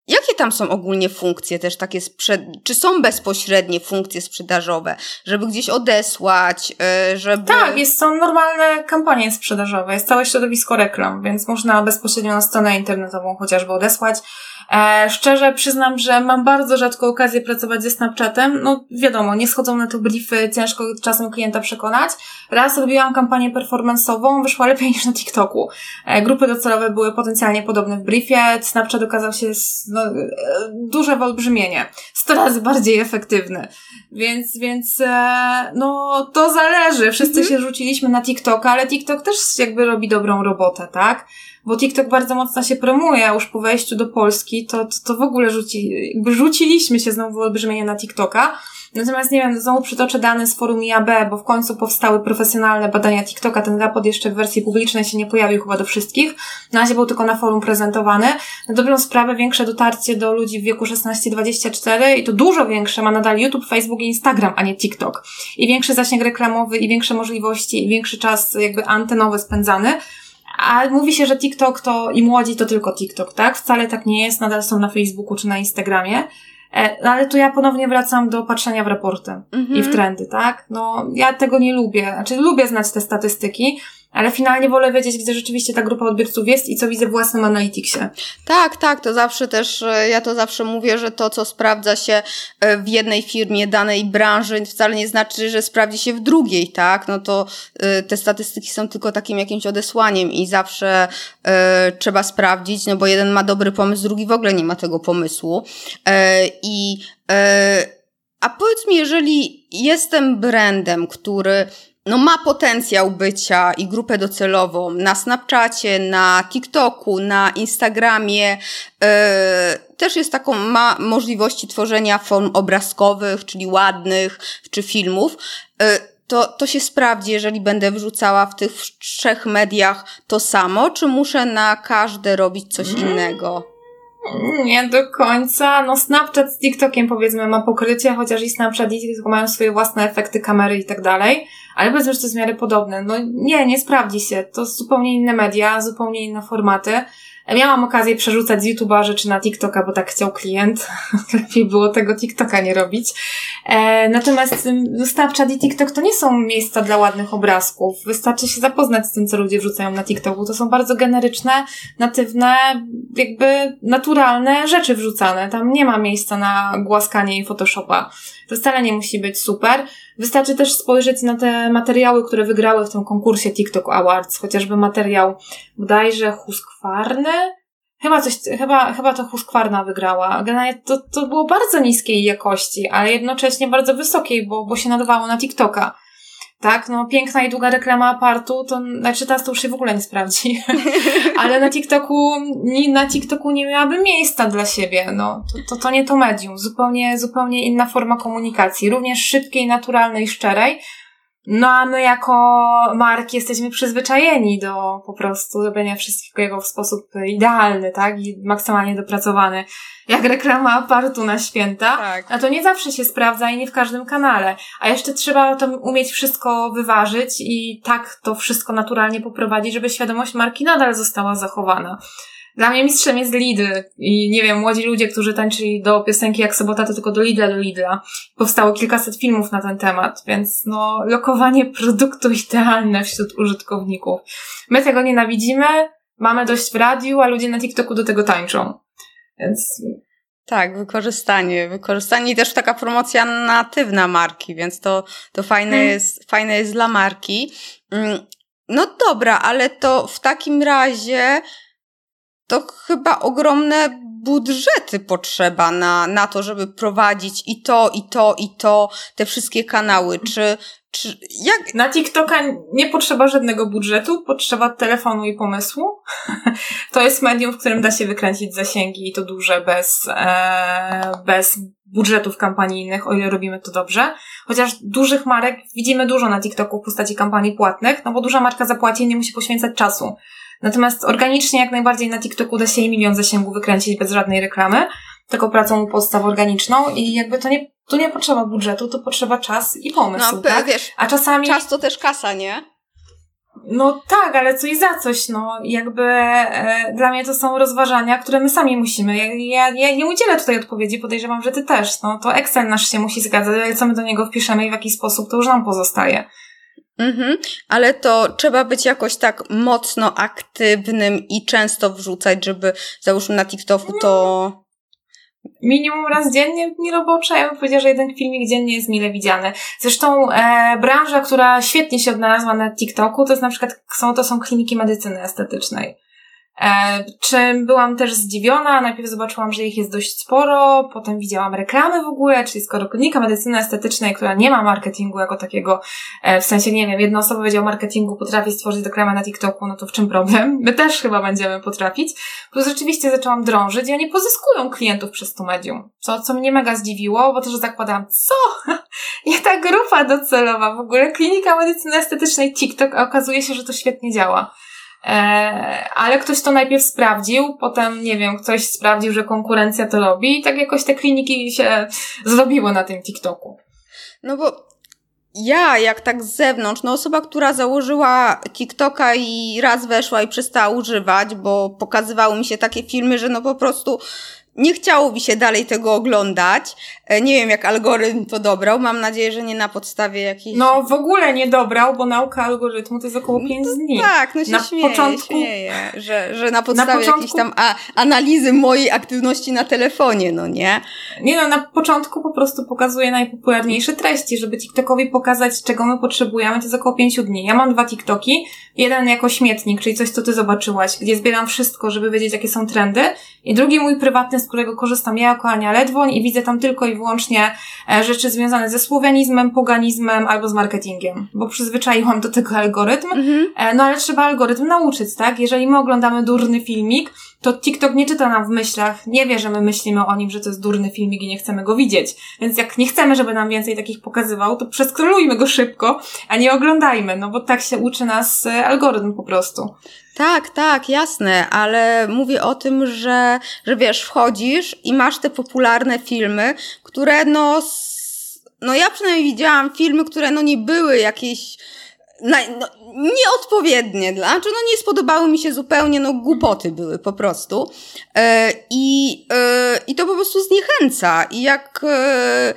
S1: Jakie tam są ogólnie funkcje też takie, sprzed... czy są bezpośrednie funkcje sprzedażowe, żeby gdzieś odesłać, e, żeby...
S2: Tak, jest, są normalne kampanie sprzedażowe, jest całe środowisko reklam, więc można bezpośrednio na stronę internetową chociażby odesłać E, szczerze przyznam, że mam bardzo rzadko okazję pracować ze Snapchatem. No wiadomo, nie schodzą na to briefy, ciężko czasem klienta przekonać. Raz robiłam kampanię performance'ową, wyszła lepiej niż na TikToku. E, grupy docelowe były potencjalnie podobne w briefie. Snapchat okazał się no, e, duże wyolbrzymienie. Sto razy bardziej efektywny. Więc, więc e, no to zależy. Wszyscy mhm. się rzuciliśmy na TikToka, ale TikTok też jakby robi dobrą robotę, tak? Bo TikTok bardzo mocno się promuje, a już po wejściu do Polski to, to, to w ogóle rzuci, jakby rzuciliśmy się znowu olbrzymienie na TikToka. Natomiast nie wiem, znowu przytoczę dane z forum IAB, bo w końcu powstały profesjonalne badania TikToka. Ten raport jeszcze w wersji publicznej się nie pojawił chyba do wszystkich. Na razie był tylko na forum prezentowany. Na dobrą sprawę większe dotarcie do ludzi w wieku 16-24 i to dużo większe ma nadal YouTube, Facebook i Instagram, a nie TikTok. I większy zasięg reklamowy, i większe możliwości, i większy czas jakby antenowy spędzany A mówi się, że TikTok to i młodzi to tylko TikTok, tak? Wcale tak nie jest, nadal są na Facebooku czy na Instagramie. E, no ale tu ja ponownie wracam do patrzenia w raporty mhm. i w mhm. trendy, tak? No, ja tego nie lubię. Znaczy, lubię znać te statystyki, ale finalnie wolę wiedzieć, gdzie rzeczywiście ta grupa odbiorców jest i co widzę w własnym Analyticsie.
S1: Tak, tak, to zawsze też, e, ja to zawsze mówię, że to, co sprawdza się e, w jednej firmie, danej branży, wcale nie znaczy, że sprawdzi się w drugiej, tak? No to y, te statystyki są tylko takim jakimś odesłaniem i zawsze trzeba sprawdzić, no bo jeden ma dobry pomysł, drugi w ogóle nie ma tego pomysłu. I a powiedz mi, jeżeli jestem brandem, który no ma potencjał bycia i grupę docelową na Snapchacie, na TikToku, na Instagramie. Yy, też jest taką, ma możliwości tworzenia form obrazkowych, czyli ładnych, czy filmów. Yy, to, to się sprawdzi, jeżeli będę wrzucała w tych trzech mediach to samo, czy muszę na każde robić coś innego?
S2: Nie do końca. No Snapchat z TikTokiem powiedzmy ma pokrycie, chociaż i Snapchat i TikTok mają swoje własne efekty kamery i tak dalej. Ale powiedzmy, że to miarę podobne. No nie, nie sprawdzi się. To zupełnie inne media, zupełnie inne formaty. Miałam okazję przerzucać z YouTube'a rzeczy na TikToka, bo tak chciał klient. Lepiej było tego TikToka nie robić. E, natomiast Snapchat i TikTok to nie są miejsca dla ładnych obrazków. Wystarczy się zapoznać z tym, co ludzie wrzucają na TikToku. To są bardzo generyczne, natywne, jakby naturalne rzeczy wrzucane. Tam nie ma miejsca na głaskanie i Photoshopa. To wcale nie musi być super. Wystarczy też spojrzeć na te materiały, które wygrały w tym konkursie TikTok Awards, chociażby materiał bodajże Huskwarny, Chyba coś, chyba, chyba to Huskwarna wygrała. To, to było bardzo niskiej jakości, ale jednocześnie bardzo wysokiej, bo, bo się nadawało na TikToka tak? No, piękna i długa reklama apartu, to, znaczy teraz to już się w ogóle nie sprawdzi. Ale na TikToku, na TikToku nie miałaby miejsca dla siebie, no. To, to, to nie to medium. Zupełnie, zupełnie inna forma komunikacji. Również szybkiej, naturalnej, szczerej. No a my jako marki jesteśmy przyzwyczajeni do po prostu robienia wszystkiego w sposób idealny, tak? I maksymalnie dopracowany. Jak reklama apartu na święta. Tak. A to nie zawsze się sprawdza i nie w każdym kanale. A jeszcze trzeba to umieć wszystko wyważyć i tak to wszystko naturalnie poprowadzić, żeby świadomość marki nadal została zachowana. Dla mnie mistrzem jest Lidl i nie wiem, młodzi ludzie, którzy tańczyli do piosenki jak sobota, to tylko do Lidla, do Lidla. Powstało kilkaset filmów na ten temat, więc no, lokowanie produktu idealne wśród użytkowników. My tego nienawidzimy, mamy dość w radiu, a ludzie na TikToku do tego tańczą. Więc
S1: tak, wykorzystanie. Wykorzystanie i też taka promocja natywna marki, więc to, to fajne, hmm. jest, fajne jest dla marki. Mm, no dobra, ale to w takim razie to chyba ogromne budżety potrzeba na, na to, żeby prowadzić i to, i to, i to, te wszystkie kanały. Czy, czy jak...
S2: Na TikToka nie potrzeba żadnego budżetu, potrzeba telefonu i pomysłu. to jest medium, w którym da się wykręcić zasięgi i to duże bez, e, bez budżetów kampanijnych, o ile robimy to dobrze. Chociaż dużych marek widzimy dużo na TikToku w postaci kampanii płatnych, no bo duża marka zapłaci i nie musi poświęcać czasu. Natomiast organicznie jak najbardziej na TikToku da się milion zasięgu wykręcić bez żadnej reklamy, tylko pracą podstaw organiczną i jakby to nie, tu nie potrzeba budżetu, to potrzeba czas i pomysł, no, tak?
S1: Wiesz, A czasami... Czas to też kasa, nie?
S2: No tak, ale co i za coś, no. Jakby e, dla mnie to są rozważania, które my sami musimy. Ja, ja, ja nie udzielę tutaj odpowiedzi, podejrzewam, że ty też. No to Excel nasz się musi zgadzać, ale co my do niego wpiszemy i w jaki sposób, to już nam pozostaje.
S1: Mhm, ale to trzeba być jakoś tak mocno aktywnym i często wrzucać, żeby załóżmy na TikToku to.
S2: Minimum raz dziennie dni robocze. Ja bym powiedziała, że jeden filmik dziennie jest mile widziany. Zresztą e, branża, która świetnie się odnalazła na TikToku, to jest na przykład są, to są kliniki medycyny estetycznej. E, czym byłam też zdziwiona, najpierw zobaczyłam, że ich jest dość sporo, potem widziałam reklamy w ogóle, czyli skoro klinika medycyny estetycznej, która nie ma marketingu jako takiego, e, w sensie, nie wiem, jedna osoba Wydział Marketingu potrafi stworzyć reklamę na TikToku, no to w czym problem? My też chyba będziemy potrafić. Plus rzeczywiście zaczęłam drążyć i oni pozyskują klientów przez to medium, co, co mnie mega zdziwiło, bo też zakładałam, co? Nie ta grupa docelowa, w ogóle klinika medycyny estetycznej TikTok, a okazuje się, że to świetnie działa. E, ale ktoś to najpierw sprawdził, potem, nie wiem, ktoś sprawdził, że konkurencja to robi i tak jakoś te kliniki się zrobiły na tym TikToku.
S1: No bo ja, jak tak z zewnątrz, no osoba, która założyła TikToka i raz weszła i przestała używać, bo pokazywały mi się takie filmy, że no po prostu nie chciało mi się dalej tego oglądać. E, nie wiem, jak algorytm to dobrał. Mam nadzieję, że nie na podstawie jakiejś...
S2: No, w ogóle nie dobrał, bo nauka algorytmu to jest około 5 no, dni.
S1: Tak, no się na śmieję, początku... śmieję, że, że na podstawie na początku... jakiejś tam a, analizy mojej aktywności na telefonie, no nie?
S2: Nie no, na początku po prostu pokazuje najpopularniejsze treści, żeby TikTokowi pokazać, czego my potrzebujemy, to jest około 5 dni. Ja mam dwa TikToki, jeden jako śmietnik, czyli coś, co ty zobaczyłaś, gdzie zbieram wszystko, żeby wiedzieć, jakie są trendy, i drugi mój prywatny, z którego korzystam ja jako Ania Ledwoń i widzę tam tylko i wyłącznie e, rzeczy związane ze słowianizmem, poganizmem albo z marketingiem, bo przyzwyczaiłam do tego algorytm, mhm. E, no ale trzeba algorytm nauczyć, tak? Jeżeli my oglądamy durny filmik, to TikTok nie czyta nam w myślach, nie wie, że my myślimy o nim, że to jest durny filmik i nie chcemy go widzieć. Więc jak nie chcemy, żeby nam więcej takich pokazywał, to przeskrolujmy go szybko, a nie oglądajmy, no bo tak się uczy nas e, algorytm po prostu.
S1: Tak, tak, jasne, ale mówię o tym, że, że wiesz, wchodzisz i masz te popularne filmy, które no, no ja przynajmniej widziałam filmy, które no nie były jakieś no, no, nieodpowiednie znaczy no nie spodobały mi się zupełnie, no głupoty były po prostu. E, i, e, I to po prostu zniechęca. I jak e,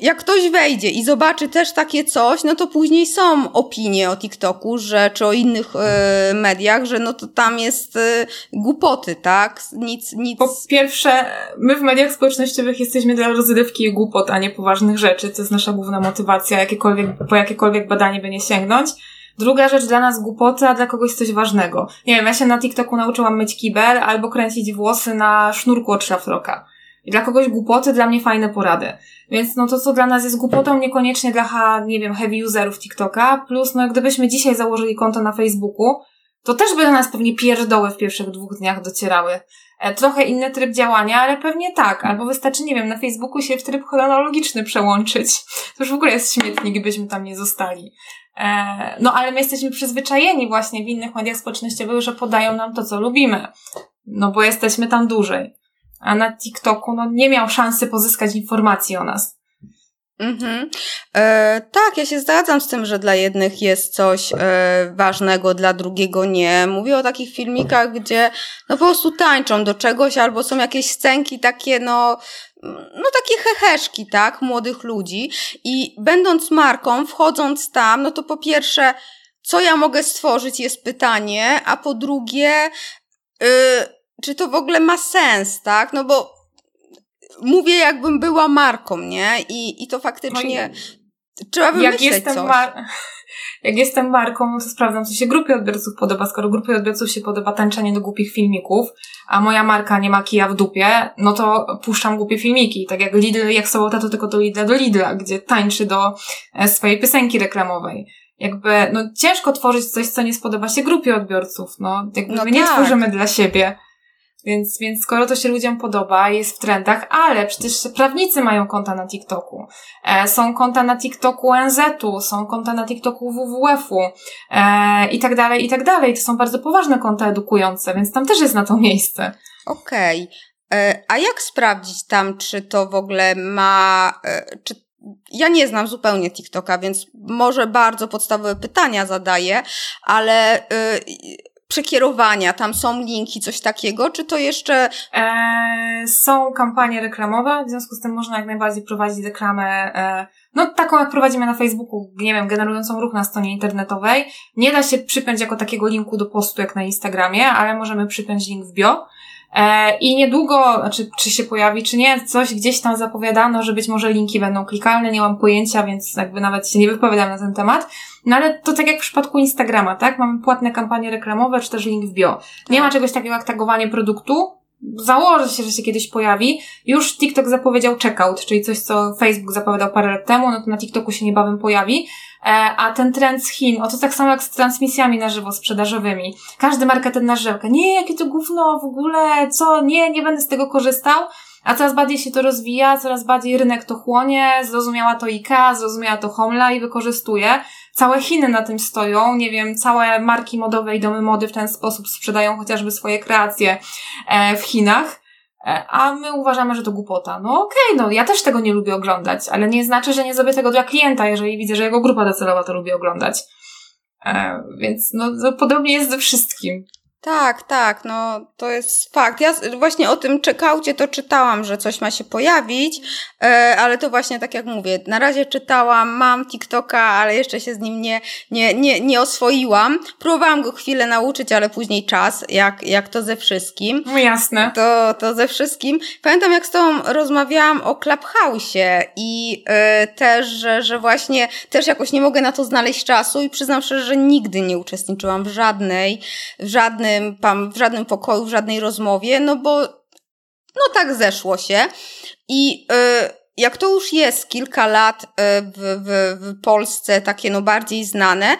S1: jak ktoś wejdzie i zobaczy też takie coś, no to później są opinie o TikToku, że, czy o innych e, mediach, że no to tam jest e, głupoty, tak? Nic, nic.
S2: Po pierwsze, my w mediach społecznościowych jesteśmy dla rozrywki i głupot, a nie poważnych rzeczy. To jest nasza główna motywacja, jakiekolwiek, po jakiekolwiek badanie by nie sięgnąć. Druga rzecz dla nas głupoty, a dla kogoś coś ważnego. Nie wiem, ja się na TikToku nauczyłam myć kibel albo kręcić włosy na sznurku od szlafroka. I dla kogoś głupoty, dla mnie fajne porady. Więc no to, co dla nas jest głupotą, niekoniecznie dla, nie wiem, heavy userów TikToka. Plus, no gdybyśmy dzisiaj założyli konto na Facebooku, to też by do nas pewnie pierdoły w pierwszych dwóch dniach docierały. E, trochę inny tryb działania, ale pewnie tak. Albo wystarczy, nie wiem, na Facebooku się w tryb chronologiczny przełączyć. To już w ogóle jest śmietnik, byśmy tam nie zostali. E, no ale my jesteśmy przyzwyczajeni właśnie w innych mediach społecznościowych, że podają nam to, co lubimy. No bo jesteśmy tam dłużej a na TikToku no, nie miał szansy pozyskać informacji o nas.
S1: Mhm. E, tak, ja się zgadzam z tym, że dla jednych jest coś e, ważnego, dla drugiego nie. Mówię o takich filmikach, gdzie no po prostu tańczą do czegoś, albo są jakieś scenki takie, no, no takie heheszki, tak, młodych ludzi. I będąc marką, wchodząc tam, no to po pierwsze, co ja mogę stworzyć jest pytanie, a po drugie, yy, czy to w ogóle ma sens, tak? No bo mówię, jakbym była marką, nie? I, i to faktycznie no trzeba wymyśleć jak jestem coś. Mar-
S2: jak jestem marką, no to sprawdzam, co się grupie odbiorców podoba. Skoro grupie odbiorców się podoba tańczenie do głupich filmików, a moja marka nie ma kija w dupie, no to puszczam głupie filmiki. Tak jak Lidl, jak sobota, to tylko do Lidla do Lidla, gdzie tańczy do e, swojej piosenki reklamowej jakby, no ciężko tworzyć coś, co nie spodoba się grupie odbiorców, no. Jakby no my tak. nie tworzymy dla siebie. Więc, więc skoro to się ludziom podoba, jest w trendach, ale przecież prawnicy mają konta na TikToku. E, są konta na TikToku NZ-u, są konta na TikToku WWF-u e, i tak dalej, i tak dalej. To są bardzo poważne konta edukujące, więc tam też jest na to miejsce.
S1: Okej. Okay. E, a jak sprawdzić tam, czy to w ogóle ma, e, czy ja nie znam zupełnie TikToka, więc może bardzo podstawowe pytania zadaję, ale y, przekierowania, tam są linki, coś takiego, czy to jeszcze...
S2: E, są kampanie reklamowe, w związku z tym można jak najbardziej prowadzić reklamę, e, no taką jak prowadzimy na Facebooku, nie wiem, generującą ruch na stronie internetowej. Nie da się przypiąć jako takiego linku do postu jak na Instagramie, ale możemy przypiąć link w bio. E, I niedługo, znaczy, czy się pojawi, czy nie, coś gdzieś tam zapowiadano, że być może linki będą klikalne, nie mam pojęcia, więc jakby nawet się nie wypowiadam na ten temat. No ale to tak jak w przypadku Instagrama, tak? Mamy płatne kampanie reklamowe, czy też link w bio. Nie ma tak. czegoś takiego jak tagowanie produktu, założę się, że się kiedyś pojawi. Już TikTok zapowiedział checkout, czyli coś, co Facebook zapowiadał parę lat temu, no to na TikToku się niebawem pojawi. E, a ten trend z Chin, o to tak samo jak z transmisjami na żywo sprzedażowymi. Każdy marketer na żelkę. Nie, jakie to gówno w ogóle, co, nie, nie będę z tego korzystał. A coraz bardziej się to rozwija, coraz bardziej rynek to chłonie, zrozumiała to IKEA, zrozumiała to Homla i wykorzystuje. Całe Chiny na tym stoją, nie wiem, całe marki modowe i domy mody w ten sposób sprzedają chociażby swoje kreacje e, w Chinach. E, a my uważamy, że to głupota. No okej, okay, no ja też tego nie lubię oglądać, ale nie znaczy, że nie zrobię tego dla klienta, jeżeli widzę, że jego grupa docelowa to lubi oglądać. E, więc no, no podobnie jest ze wszystkim.
S1: Tak, tak, no to jest fakt. Ja właśnie o tym czekałcie to czytałam, że coś ma się pojawić, e, ale to właśnie tak jak mówię, na razie czytałam, mam TikToka, ale jeszcze się z nim nie, nie, nie, nie oswoiłam. Próbowałam go chwilę nauczyć, ale później czas, jak, jak to ze wszystkim.
S2: No jasne.
S1: To, to ze wszystkim. Pamiętam jak z tobą rozmawiałam o Clubhouse'ie i e, też, że, że właśnie też jakoś nie mogę na to znaleźć czasu i przyznam szczerze, że nigdy nie uczestniczyłam w żadnej, w żadnej żadnym, tam, w żadnym pokoju, w żadnej rozmowie, no bo no tak zeszło się. I y, jak to już jest kilka lat y, w, w, w Polsce takie no bardziej znane,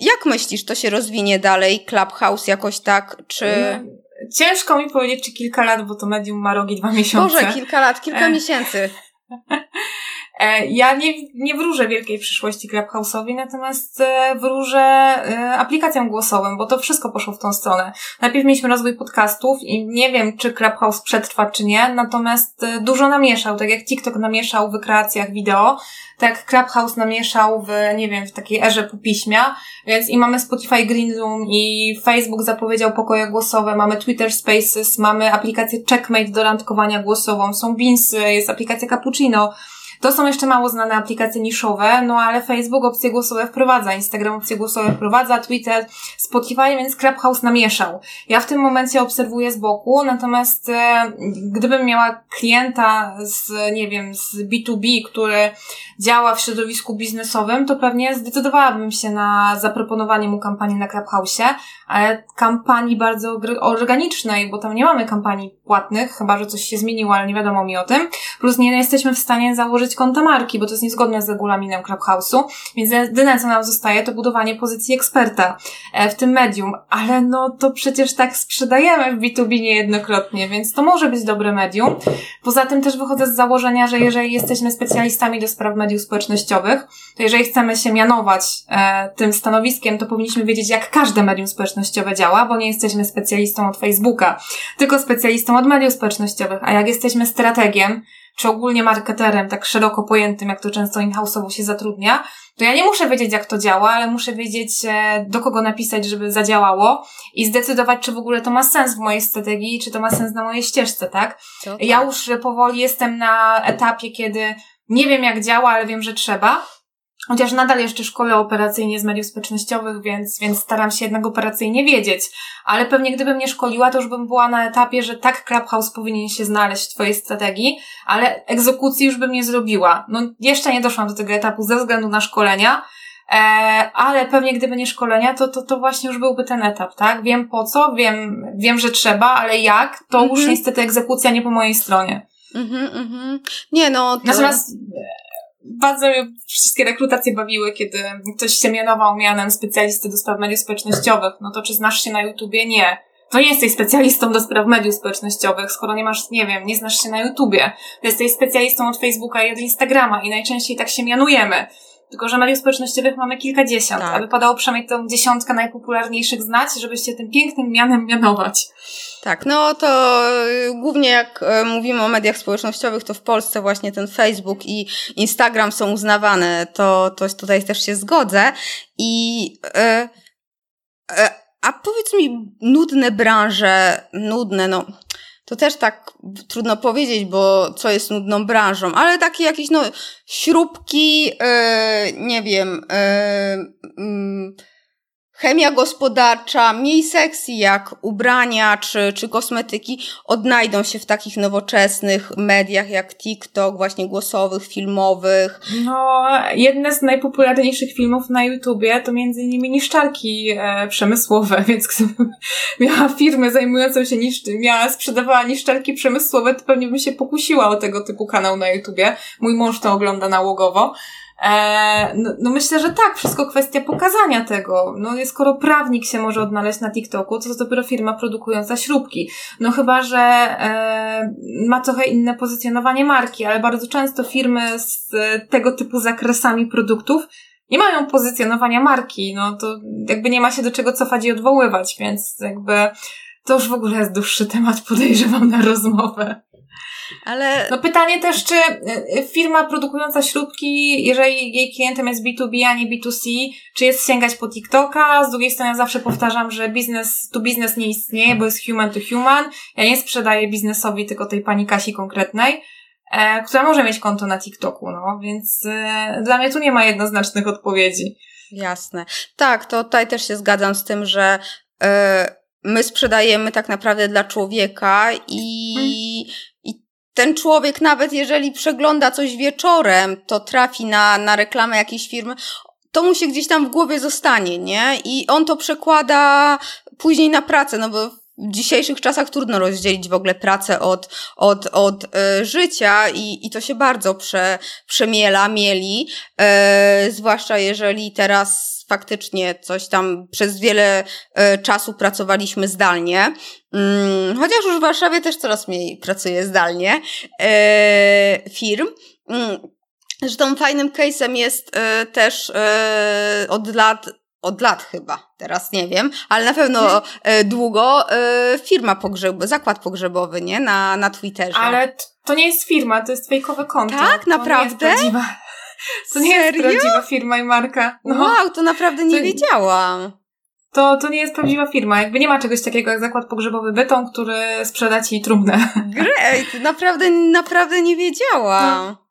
S1: jak myślisz, to się rozwinie dalej Clubhouse jakoś tak, czy...
S2: Ciężko mi powiedzieć, czy kilka lat, bo to medium ma rogi dwa miesiące.
S1: Może kilka lat, kilka e... miesięcy.
S2: E, ja nie, nie wróżę wielkiej przyszłości Clubhouse'owi, natomiast e, wróżę e, aplikacjom głosowym, bo to wszystko poszło w tą stronę. Najpierw mieliśmy rozwój podcastów i nie wiem, czy Clubhouse przetrwa, czy nie, natomiast dużo namieszał, tak jak TikTok namieszał w kreacjach wideo, tak Clubhouse namieszał w, nie wiem, w takiej erze popiśmia, więc i mamy Spotify Green Room i Facebook zapowiedział pokoje głosowe, mamy Twitter Spaces, mamy aplikację Checkmate do randkowania głosową, są Beansy, jest aplikacja Cappuccino, to są jeszcze mało znane aplikacje niszowe, no ale Facebook opcje głosowe wprowadza, Instagram opcje głosowe wprowadza, Twitter, Spotify, więc Clubhouse namieszał. Ja w tym momencie obserwuję z boku, natomiast e, gdybym miała klienta z, nie wiem, z B2B, który działa w środowisku biznesowym, to pewnie zdecydowałabym się na zaproponowanie mu kampanii na Clubhouse'ie, ale kampanii bardzo organicznej, bo tam nie mamy kampanii płatnych, chyba że coś się zmieniło, ale nie wiadomo mi o tym. Plus nie jesteśmy w stanie założyć konta marki, bo to jest niezgodne z regulaminem Clubhouse'u, więc jedyne co nam zostaje to budowanie pozycji eksperta e, w tym medium, ale no to przecież tak sprzedajemy w B2B niejednokrotnie, więc to może być dobre medium. Poza tym też wychodzę z założenia, że jeżeli jesteśmy specjalistami do spraw mediów społecznościowych, to jeżeli chcemy się mianować e, tym stanowiskiem, to powinniśmy wiedzieć, jak każde medium społecznościowe działa, bo nie jesteśmy specjalistą od Facebooka, tylko specjalistą od mediów społecznościowych, a jak jesteśmy strategiem, czy ogólnie marketerem, tak szeroko pojętym, jak to często in-house'owo się zatrudnia, to ja nie muszę wiedzieć, jak to działa, ale muszę wiedzieć, e, do kogo napisać, żeby zadziałało i zdecydować, czy w ogóle to ma sens w mojej strategii, czy to ma sens na mojej ścieżce, tak? tak. Ja już powoli jestem na etapie, kiedy nie wiem, jak działa, ale wiem, że trzeba. Chociaż nadal jeszcze szkole operacyjnie z mediów społecznościowych, więc, więc staram się jednak operacyjnie wiedzieć. Ale pewnie gdybym nie szkoliła, to już bym była na etapie, że tak Clubhouse powinien się znaleźć w twojej strategii, ale egzekucji już bym nie zrobiła. No jeszcze nie doszłam do tego etapu ze względu na szkolenia, e, ale pewnie gdyby nie szkolenia, to, to, to właśnie już byłby ten etap, tak? Wiem po co, wiem, wiem, że trzeba, ale jak, to już mhm. niestety egzekucja nie po mojej stronie.
S1: Mhm, mhm. Nie no.
S2: To... Natomiast bardzo wszystkie rekrutacje bawiły, kiedy ktoś się mianował mianem specjalisty do spraw mediów społecznościowych. No to czy znasz się na YouTubie? Nie. To nie jesteś specjalistą do spraw mediów społecznościowych, skoro nie masz, nie wiem, nie znasz się na YouTubie. Jesteś specjalistą od Facebooka i od Instagrama i najczęściej tak się mianujemy. Tylko, że mediów społecznościowych mamy kilkadziesiąt, tak. a wypadało przynajmniej tą dziesiątkę najpopularniejszych znać, żeby się tym pięknym mianem mianować.
S1: Tak, no to y, głównie jak y, mówimy o mediach społecznościowych, to w Polsce właśnie ten Facebook i Instagram są uznawane, to, to tutaj też się zgodzę. I e, a powiedz mi, nudne branże, nudne, no to też tak trudno powiedzieć, bo co jest nudną branżą, ale takie jakieś no śrubki, yy, nie wiem, yy, yy, chemia gospodarcza, mniej sexy jak ubrania czy, czy kosmetyki odnajdą się w takich nowoczesnych mediach jak TikTok, właśnie głosowych, filmowych.
S2: No, jedne z najpopularniejszych filmów na YouTubie to między innymi niszczarki e, przemysłowe, więc gdybym miała firmę zajmującą się niszcz, miała, sprzedawała niszczarki przemysłowe, to pewnie bym się pokusiła o tego typu kanał na YouTubie. Mój mąż to ogląda nałogowo. E, no, no, myślę, że tak, wszystko kwestia pokazania tego. No skoro prawnik się może odnaleźć na TikToku, to to dopiero firma produkująca śrubki. No chyba, że e, ma trochę inne pozycjonowanie marki, ale bardzo często firmy z tego typu zakresami produktów nie mają pozycjonowania marki, no to jakby nie ma się do czego cofać i odwoływać, więc jakby to już w ogóle jest dłuższy temat, podejrzewam na rozmowę. Ale... No pytanie też, czy y, firma produkująca śrubki, jeżeli jej klientem jest B2B, a nie B2C, czy jest sięgać po TikToka? Z drugiej strony ja zawsze powtarzam, że biznes to biznes nie istnieje, bo jest human to human. Ja nie sprzedaję biznesowi tylko tej pani Kasi konkretnej, e, która może mieć konto na TikToku, no, więc e, dla mnie tu nie ma jednoznacznych odpowiedzi.
S1: Jasne. Tak, to tutaj też się zgadzam z tym, że e, my sprzedajemy tak naprawdę dla człowieka i, hmm. Ten człowiek, nawet jeżeli przegląda coś wieczorem, to trafi na, na reklamę jakiejś firmy, to mu się gdzieś tam w głowie zostanie, nie? I on to przekłada później na pracę, no bo w dzisiejszych czasach trudno rozdzielić w ogóle pracę od, od, od e, życia i, i to się bardzo prze, przemiela, mieli, e, zwłaszcza jeżeli teraz faktycznie coś tam przez wiele e, czasu pracowaliśmy zdalnie, mm, chociaż już w Warszawie też coraz mniej pracuje zdalnie e, firm. Mm, zresztą fajnym case'em jest e, też od lat od lat chyba, teraz nie wiem, ale na pewno e, długo firma pogrzeb, zakład pogrzebowy, nie? Na, na Twitterze.
S2: Ale to nie jest firma, to jest fejkowe konto.
S1: Tak, naprawdę?
S2: To nie jest prawdziwa, to nie jest prawdziwa firma i marka.
S1: No. Wow, to naprawdę nie to, wiedziałam.
S2: To, to nie jest prawdziwa firma. Jakby nie ma czegoś takiego jak zakład pogrzebowy Bytom, który sprzeda ci trumnę.
S1: Great, naprawdę, naprawdę nie wiedziałam. No.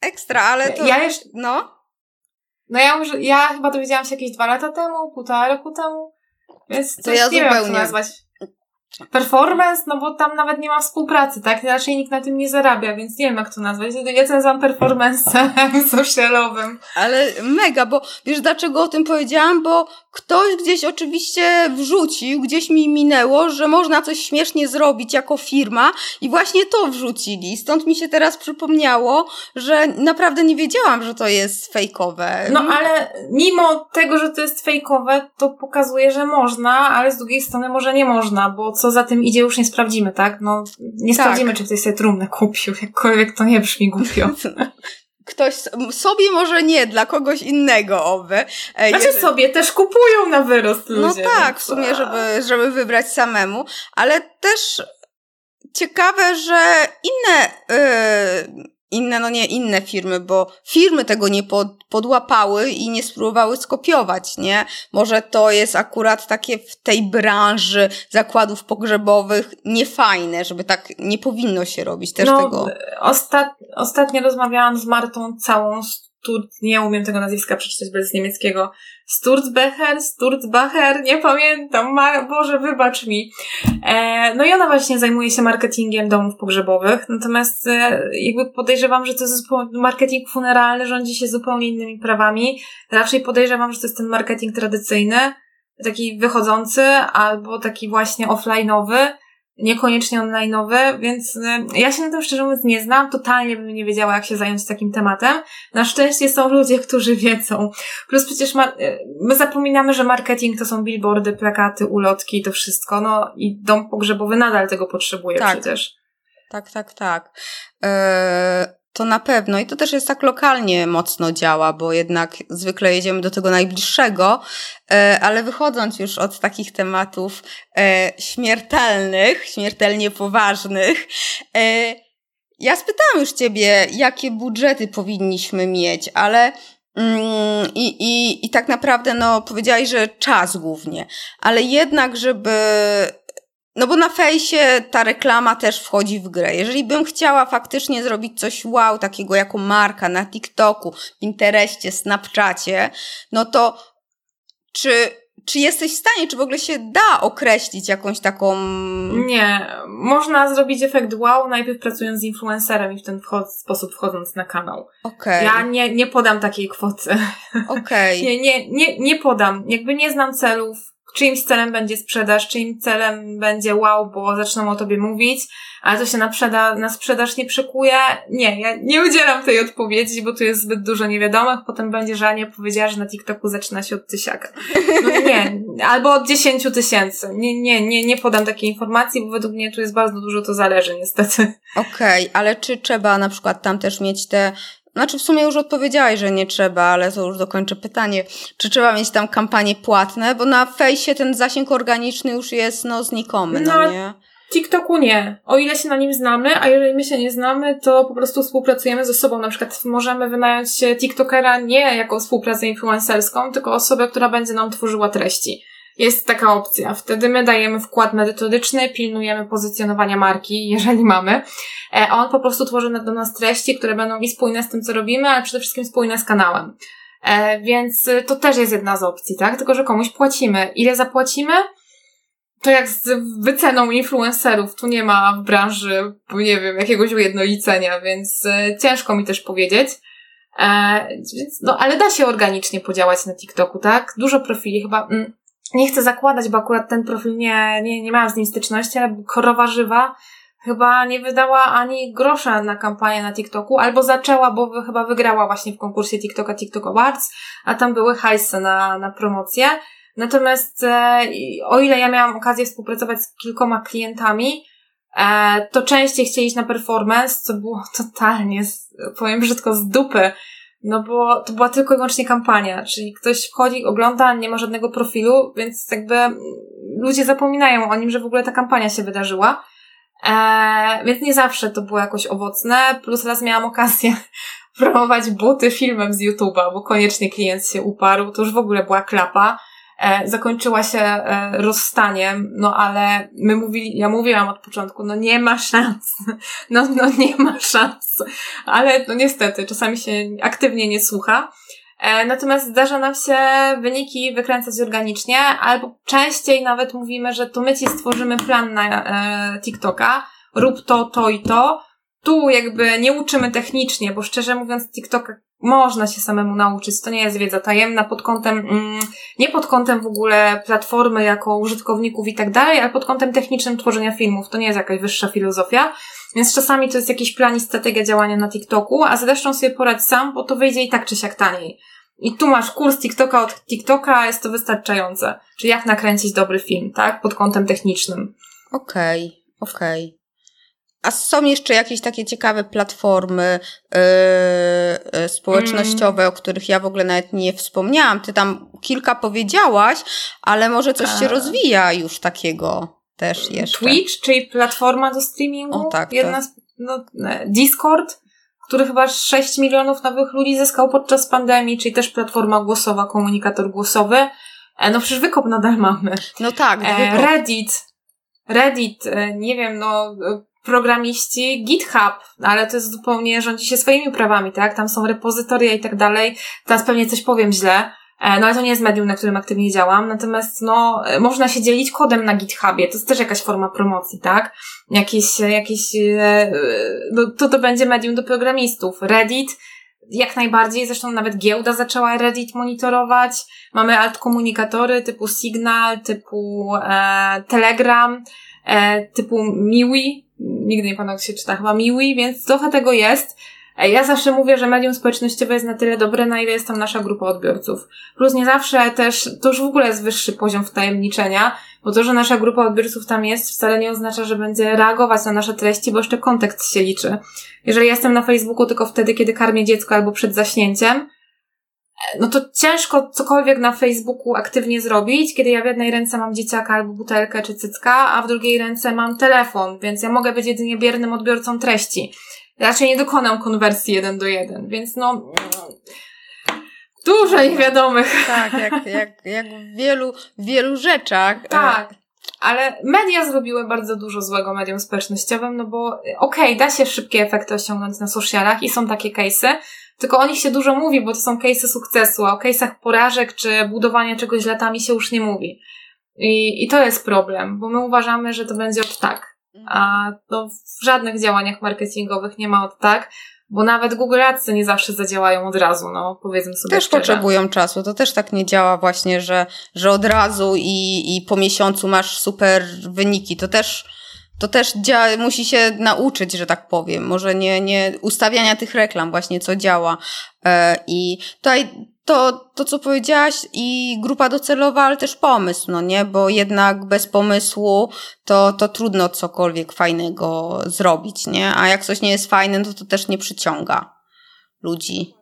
S1: Ekstra, ale to...
S2: Ja jeszcze... No? No ja, ja chyba dowiedziałam się jakieś dwa lata temu, półtora roku temu, więc to ja nie zupełnie. wiem, jak to nazwać. Performance, no bo tam nawet nie ma współpracy, tak? Raczej nikt na tym nie zarabia, więc nie wiem jak to nazwać. Ja nazywam performance socialowym.
S1: Ale mega, bo wiesz dlaczego o tym powiedziałam? Bo ktoś gdzieś oczywiście wrzucił, gdzieś mi minęło, że można coś śmiesznie zrobić jako firma i właśnie to wrzucili. Stąd mi się teraz przypomniało, że naprawdę nie wiedziałam, że to jest fejkowe.
S2: No ale mimo tego, że to jest fejkowe, to pokazuje, że można, ale z drugiej strony może nie można, bo co za tym idzie już nie sprawdzimy, tak? No nie tak. sprawdzimy, czy ktoś sobie trumnę kupił, jakkolwiek to nie brzmi głupio.
S1: ktoś sobie może nie, dla kogoś innego oby.
S2: E, znaczy Jeżeli... sobie też kupują na wyrost
S1: no ludzie. No tak, w sumie, żeby, żeby wybrać samemu, ale też ciekawe, że inne yy, inne, no nie inne firmy, bo firmy tego nie pod, podłapały i nie spróbowały skopiować, nie? Może to jest akurat takie w tej branży zakładów pogrzebowych niefajne, żeby tak nie powinno się robić też no, tego.
S2: Ostat, ostatnio rozmawiałam z Martą całą Sturz, nie umiem tego nazwiska przeczytać bez niemieckiego. Sturzbecher, Sturzbacher, nie pamiętam, Ma Boże, wybacz mi. E, no i ona właśnie zajmuje się marketingiem domów pogrzebowych, natomiast e, jakby podejrzewam, że to jest marketing funeralny rządzi się zupełnie innymi prawami. Raczej podejrzewam, że to jest ten marketing tradycyjny, taki wychodzący, albo taki właśnie offline'owy, niekoniecznie online'owe, więc y, ja się na tym szczerze mówiąc nie znam, totalnie bym nie wiedziała, jak się zająć takim tematem. Na szczęście są ludzie, którzy wiedzą. Plus przecież ma, y, my zapominamy, że marketing to są billboardy, plakaty, ulotki, to wszystko, no i dom pogrzebowy nadal tego potrzebuje tak. przecież.
S1: Tak, tak, tak. Eee, to na pewno. I to też jest tak lokalnie mocno działa, bo jednak zwykle jedziemy do tego najbliższego, e, ale wychodząc już od takich tematów e, śmiertelnych, śmiertelnie poważnych, e, ja spytałam już ciebie, jakie budżety powinniśmy mieć, ale mm, i, i, I tak naprawdę, no, powiedziałaś, że czas głównie, ale jednak, żeby no bo na fejsie ta reklama też wchodzi w grę. Jeżeli bym chciała faktycznie zrobić coś wow, takiego jako marka na TikToku, Pinterestie, Snapchacie, no to czy, czy jesteś w stanie, czy w ogóle się da określić jakąś taką...
S2: Nie. Można zrobić efekt wow, najpierw pracując z influencerem i w ten sposób wchodząc na kanał.
S1: Okay.
S2: Ja nie, nie podam takiej kwoty.
S1: Okej. Okay.
S2: nie, nie, nie, nie podam. Jakby nie znam celów czyimś celem będzie sprzedaż, czyim celem będzie wow, bo zaczną o tobie mówić, ale to się na, przeda- na sprzedaż nie przekuje. Nie, ja nie udzielam tej odpowiedzi, bo tu jest zbyt dużo niewiadomych. Potem będzie, że nie powiedziała, że na TikToku zaczyna się od tysiaka. No nie, albo od dziesięciu tysięcy. Nie, nie, nie, nie podam takiej informacji, bo według mnie tu jest bardzo dużo, to zależy niestety.
S1: Okej, okay, ale czy trzeba na przykład tam też mieć te znaczy w sumie już odpowiedziałaś, że nie trzeba, ale to już dokończę pytanie. Czy trzeba mieć tam kampanie płatne? Bo na fejsie ten zasięg organiczny już jest no znikomy, no, no nie?
S2: TikToku nie. O ile się na nim znamy, a jeżeli my się nie znamy, to po prostu współpracujemy ze sobą. Na przykład możemy wynająć TikTokera nie jako współpracę influencerską, tylko osobę, która będzie nam tworzyła treści. Jest taka opcja. Wtedy my dajemy wkład metodyczny, pilnujemy pozycjonowania marki, jeżeli mamy. A e, on po prostu tworzy do nas treści, które będą i spójne z tym, co robimy, ale przede wszystkim spójne z kanałem. E, więc to też jest jedna z opcji, tak? Tylko, że komuś płacimy. Ile zapłacimy? to jak z wyceną influencerów, tu nie ma w branży, nie wiem, jakiegoś ujednolicenia, więc e, ciężko mi też powiedzieć. E, no, ale da się organicznie podziałać na TikToku, tak? Dużo profili chyba, mm, nie chcę zakładać, bo akurat ten profil nie, nie, nie miałam z nim styczności, ale korowa żywa chyba nie wydała ani grosza na kampanię na TikToku, albo zaczęła, bo chyba wygrała właśnie w konkursie TikToka TikTok Awards, a tam były hajsy na, na promocję. Natomiast e, o ile ja miałam okazję współpracować z kilkoma klientami, e, to częściej chcieli iść na performance, co było totalnie, powiem brzydko, z dupy. No bo to była tylko i wyłącznie kampania, czyli ktoś wchodzi, ogląda, nie ma żadnego profilu, więc jakby ludzie zapominają o nim, że w ogóle ta kampania się wydarzyła. Eee, więc nie zawsze to było jakoś owocne, plus raz miałam okazję promować buty filmem z YouTube'a, bo koniecznie klient się uparł, to już w ogóle była klapa. E, zakończyła się e, rozstaniem, no ale my mówili, ja mówiłam od początku, no nie ma szans, no, no nie ma szans, ale no niestety czasami się aktywnie nie słucha. E, natomiast zdarza nam się wyniki wykręcać organicznie, albo częściej nawet mówimy, że to my ci stworzymy plan na TikToka, rób to, to i to. Tu jakby nie uczymy technicznie, bo szczerze mówiąc TikToka można się samemu nauczyć. To nie jest wiedza tajemna pod kątem, mm, nie pod kątem w ogóle platformy jako użytkowników i tak dalej, ale pod kątem technicznym tworzenia filmów. To nie jest jakaś wyższa filozofia. Więc czasami to jest jakiś plan i strategia działania na TikToku, a zresztą sobie poradź sam, bo to wyjdzie i tak czy siak taniej. I tu masz kurs TikToka od TikToka, jest to wystarczające. Czyli jak nakręcić dobry film, tak? Pod kątem technicznym.
S1: Okej, okay, okej. Okay. A są jeszcze jakieś takie ciekawe platformy yy, społecznościowe, mm. o których ja w ogóle nawet nie wspomniałam. Ty tam kilka powiedziałaś, ale może coś się rozwija już takiego też jeszcze.
S2: Twitch, czyli platforma do streamingu. O tak. Jedna z, no, Discord, który chyba 6 milionów nowych ludzi zyskał podczas pandemii, czyli też platforma głosowa, komunikator głosowy. E, no przecież wykop nadal mamy.
S1: No tak.
S2: E, Reddit. Reddit, e, nie wiem, no programiści GitHub, ale to jest zupełnie, rządzi się swoimi prawami, tak? Tam są repozytoria i tak dalej. Teraz pewnie coś powiem źle, e, no ale to nie jest medium, na którym aktywnie działam. Natomiast no, e, można się dzielić kodem na GitHubie. To jest też jakaś forma promocji, tak? Jakieś, jakieś, e, no to to będzie medium do programistów. Reddit, jak najbardziej, zresztą nawet giełda zaczęła Reddit monitorować. Mamy alt komunikatory typu Signal, typu e, Telegram, e, typu Miwi, nigdy nie pamiętam jak się czyta, chyba Miwi, więc trochę tego jest. Ja zawsze mówię, że medium społecznościowe jest na tyle dobre, na ile jest tam nasza grupa odbiorców. Plus nie zawsze też, to już w ogóle jest wyższy poziom wtajemniczenia, bo to, że nasza grupa odbiorców tam jest, wcale nie oznacza, że będzie reagować na nasze treści, bo jeszcze kontekst się liczy. Jeżeli jestem na Facebooku tylko wtedy, kiedy karmię dziecko albo przed zaśnięciem, no to ciężko cokolwiek na Facebooku aktywnie zrobić, kiedy ja w jednej ręce mam dzieciaka albo butelkę czy cycka, a w drugiej ręce mam telefon, więc ja mogę być jedynie biernym odbiorcą treści. Raczej nie dokonam konwersji jeden do jeden, więc no... Dużo niewiadomych.
S1: Tak, jak, jak, jak w wielu, wielu rzeczach.
S2: E, tak. Ale media zrobiły bardzo dużo złego mediom społecznościowym, no bo okej, okay, da się szybkie efekty osiągnąć na socialach i są takie case'y, tylko o nich się dużo mówi, bo to są case'y sukcesu, a o case'ach porażek czy budowania czegoś latami się już nie mówi. I, I to jest problem, bo my uważamy, że to będzie od tak. A w żadnych działaniach marketingowych nie ma od tak, bo nawet Google Ads nie zawsze zadziałają od razu, no powiedzmy sobie
S1: Też
S2: szczerze.
S1: potrzebują czasu, to też tak nie działa właśnie, że, że od razu i, i po miesiącu masz super wyniki, to też to też dzia- musi się nauczyć, że tak powiem. Może nie, nie ustawiania tych reklam właśnie, co działa. E, I tutaj to, to, co powiedziałaś, i grupa docelowa, ale też pomysł, no nie? Bo jednak bez pomysłu to, to trudno cokolwiek fajnego zrobić, nie? A jak coś nie jest fajne, to to też nie przyciąga. ludzi.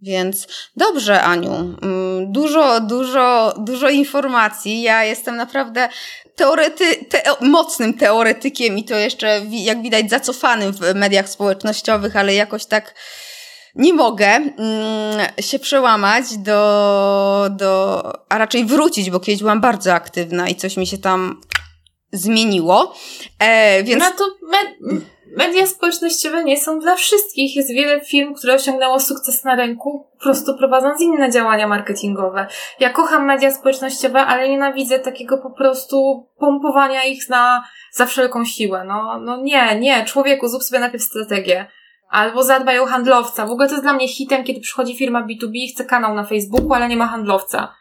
S1: Więc dobrze, Aniu. Mm, dużo, dużo, dużo informacji. Ja jestem naprawdę teorety, te, mocnym teoretykiem i to jeszcze, jak widać, zacofanym w mediach społecznościowych, ale jakoś tak nie mogę mm, się przełamać do, do, a raczej wrócić, bo kiedyś byłam bardzo aktywna i coś mi się tam zmieniło.
S2: E, więc... No to me media społecznościowe nie są dla wszystkich. Jest wiele firm, które osiągnęło sukces na rynku, po prostu prowadząc inne działania marketingowe. Ja kocham media społecznościowe, ale nienawidzę takiego po prostu pompowania ich na, za wszelką siłę. No, no nie, nie, człowieku, zrób sobie najpierw strategię. Albo zadbaj o handlowca. W ogóle to jest dla mnie hitem, kiedy przychodzi firma B2B i chce kanał na Facebooku, ale nie ma handlowca.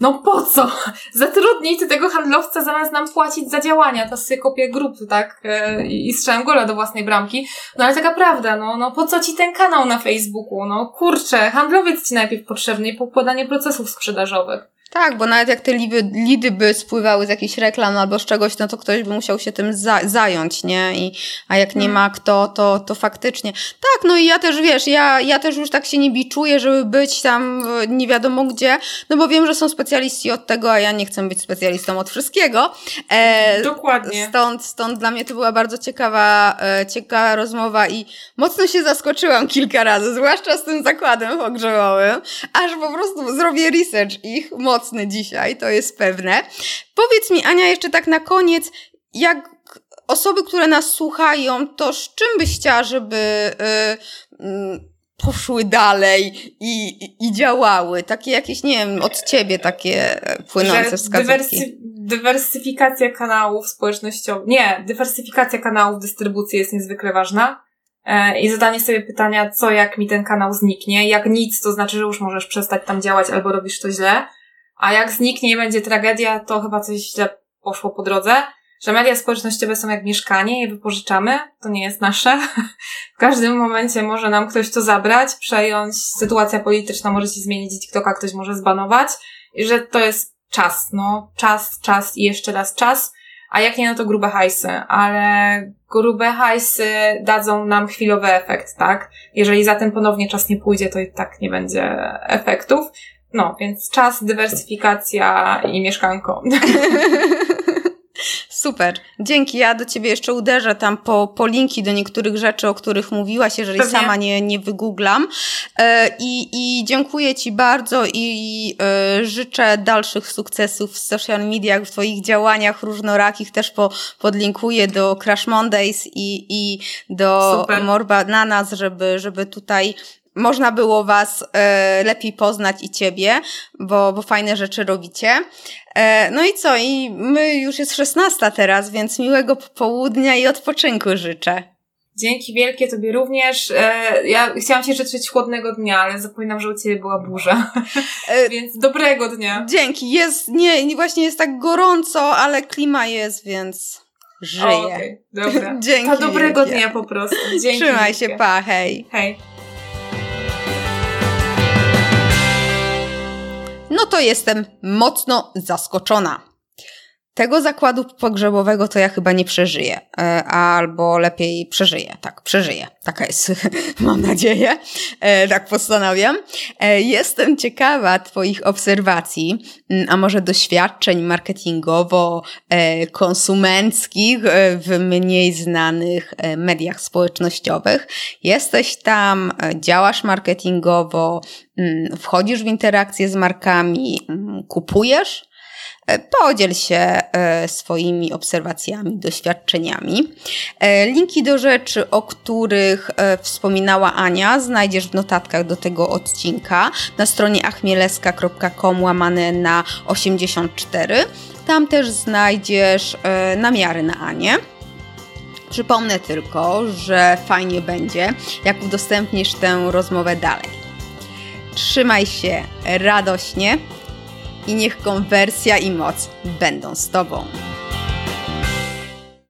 S2: No po co? Zatrudnij ty tego handlowca zamiast nam płacić za działania. To sobie kopię grup, tak? E, I strzelam gola do własnej bramki. No ale taka prawda, no, no po co ci ten kanał na Facebooku? No kurczę, handlowiec ci najpierw potrzebny i pokładanie procesów sprzedażowych.
S1: Tak, bo nawet jak te lidy, lidy by spływały z jakichś reklam albo z czegoś, no to ktoś by musiał się tym za zająć, nie? I, a jak nie hmm. ma kto, to, to faktycznie. Tak, no i ja też, wiesz, ja, ja też już tak się nie biczuję, żeby być tam nie wiadomo gdzie, no bo wiem, że są specjaliści od tego, a ja nie chcę być specjalistą od wszystkiego.
S2: E, Dokładnie.
S1: Stąd, stąd dla mnie to była bardzo ciekawa, e, ciekawa rozmowa i mocno się zaskoczyłam kilka razy, zwłaszcza z tym zakładem pogrzebowym, aż po prostu zrobię research ich mocny dzisiaj, to jest pewne. Powiedz mi, Ania, jeszcze tak na koniec, jak osoby, które nas słuchają, to z czym byś chciała, żeby yy, yy, poszły dalej i, i, i, działały? Takie jakieś, nie wiem, od ciebie takie płynące wskazówki. Dywersy,
S2: dywersyfikacja kanałów społecznościowych, nie, dywersyfikacja kanałów dystrybucji jest niezwykle ważna e, i zadanie sobie pytania, co jak mi ten kanał zniknie. Jak nic, to znaczy, że już możesz przestać tam działać albo robisz to źle. A jak zniknie i będzie tragedia, to chyba coś źle poszło po drodze. Że media społecznościowe są jak mieszkanie, je wypożyczamy, to nie jest nasze. W każdym momencie może nam ktoś to zabrać, przejąć, sytuacja polityczna może się zmienić, TikToka ktoś może zbanować i że to jest czas, no, czas, czas i jeszcze raz czas, a jak nie, no to grube hajsy, ale grube hajsy dadzą nam chwilowy efekt, tak? Jeżeli za tym ponownie czas nie pójdzie, to i tak nie będzie efektów. No, więc czas, dywersyfikacja i mieszkanko.
S1: Super, dzięki. Ja do ciebie jeszcze uderzę tam po, po linki do niektórych rzeczy, o których mówiłaś, jeżeli Pewnie. sama nie, nie wygooglam. E, i, I dziękuję ci bardzo i e, życzę dalszych sukcesów w social mediach, w twoich działaniach różnorakich. Też po, podlinkuję do Crash Mondays i, i do Super. Morba Nanas, żeby, żeby tutaj można było Was e, lepiej poznać i Ciebie, bo, bo fajne rzeczy robicie. E, no i co? I my już jest 16 teraz, więc miłego popołudnia i odpoczynku życzę.
S2: Dzięki wielkie Tobie również. E, ja chciałam Ci życzyć chłodnego dnia, ale zapominam, że u Ciebie była burza. Więc dobrego dnia.
S1: Dzięki. Jest, nie, właśnie jest tak gorąco, ale klima jest, więc żyję.
S2: Okej, okay, dobra. Dzięki. To dobrego wielkie. dnia po prostu. Dzięki
S1: Trzymaj wielkie. się, pa, hej.
S2: Hej.
S1: No to jestem mocno zaskoczona. Tego zakładu pogrzebowego to ja chyba nie przeżyję, e, albo lepiej przeżyję. Tak, przeżyję. Taka jest, mam nadzieję. E, tak postanawiam. E, jestem ciekawa Twoich obserwacji, mm, a może doświadczeń marketingowo-konsumenckich w mniej znanych mediach społecznościowych. Jesteś tam, działasz marketingowo, mm, wchodzisz w interakcje z markami, mm, kupujesz podziel się e, swoimi obserwacjami, doświadczeniami. E, linki do rzeczy, o których wspominała Ania, znajdziesz w notatkach do tego odcinka na stronie achmieleska.com łamane na 84. Tam też znajdziesz namiary na Anię. Przypomnę tylko, że fajnie będzie, jak udostępnisz tę rozmowę dalej. Trzymaj się radośnie, i niech konwersja i moc będą z Tobą.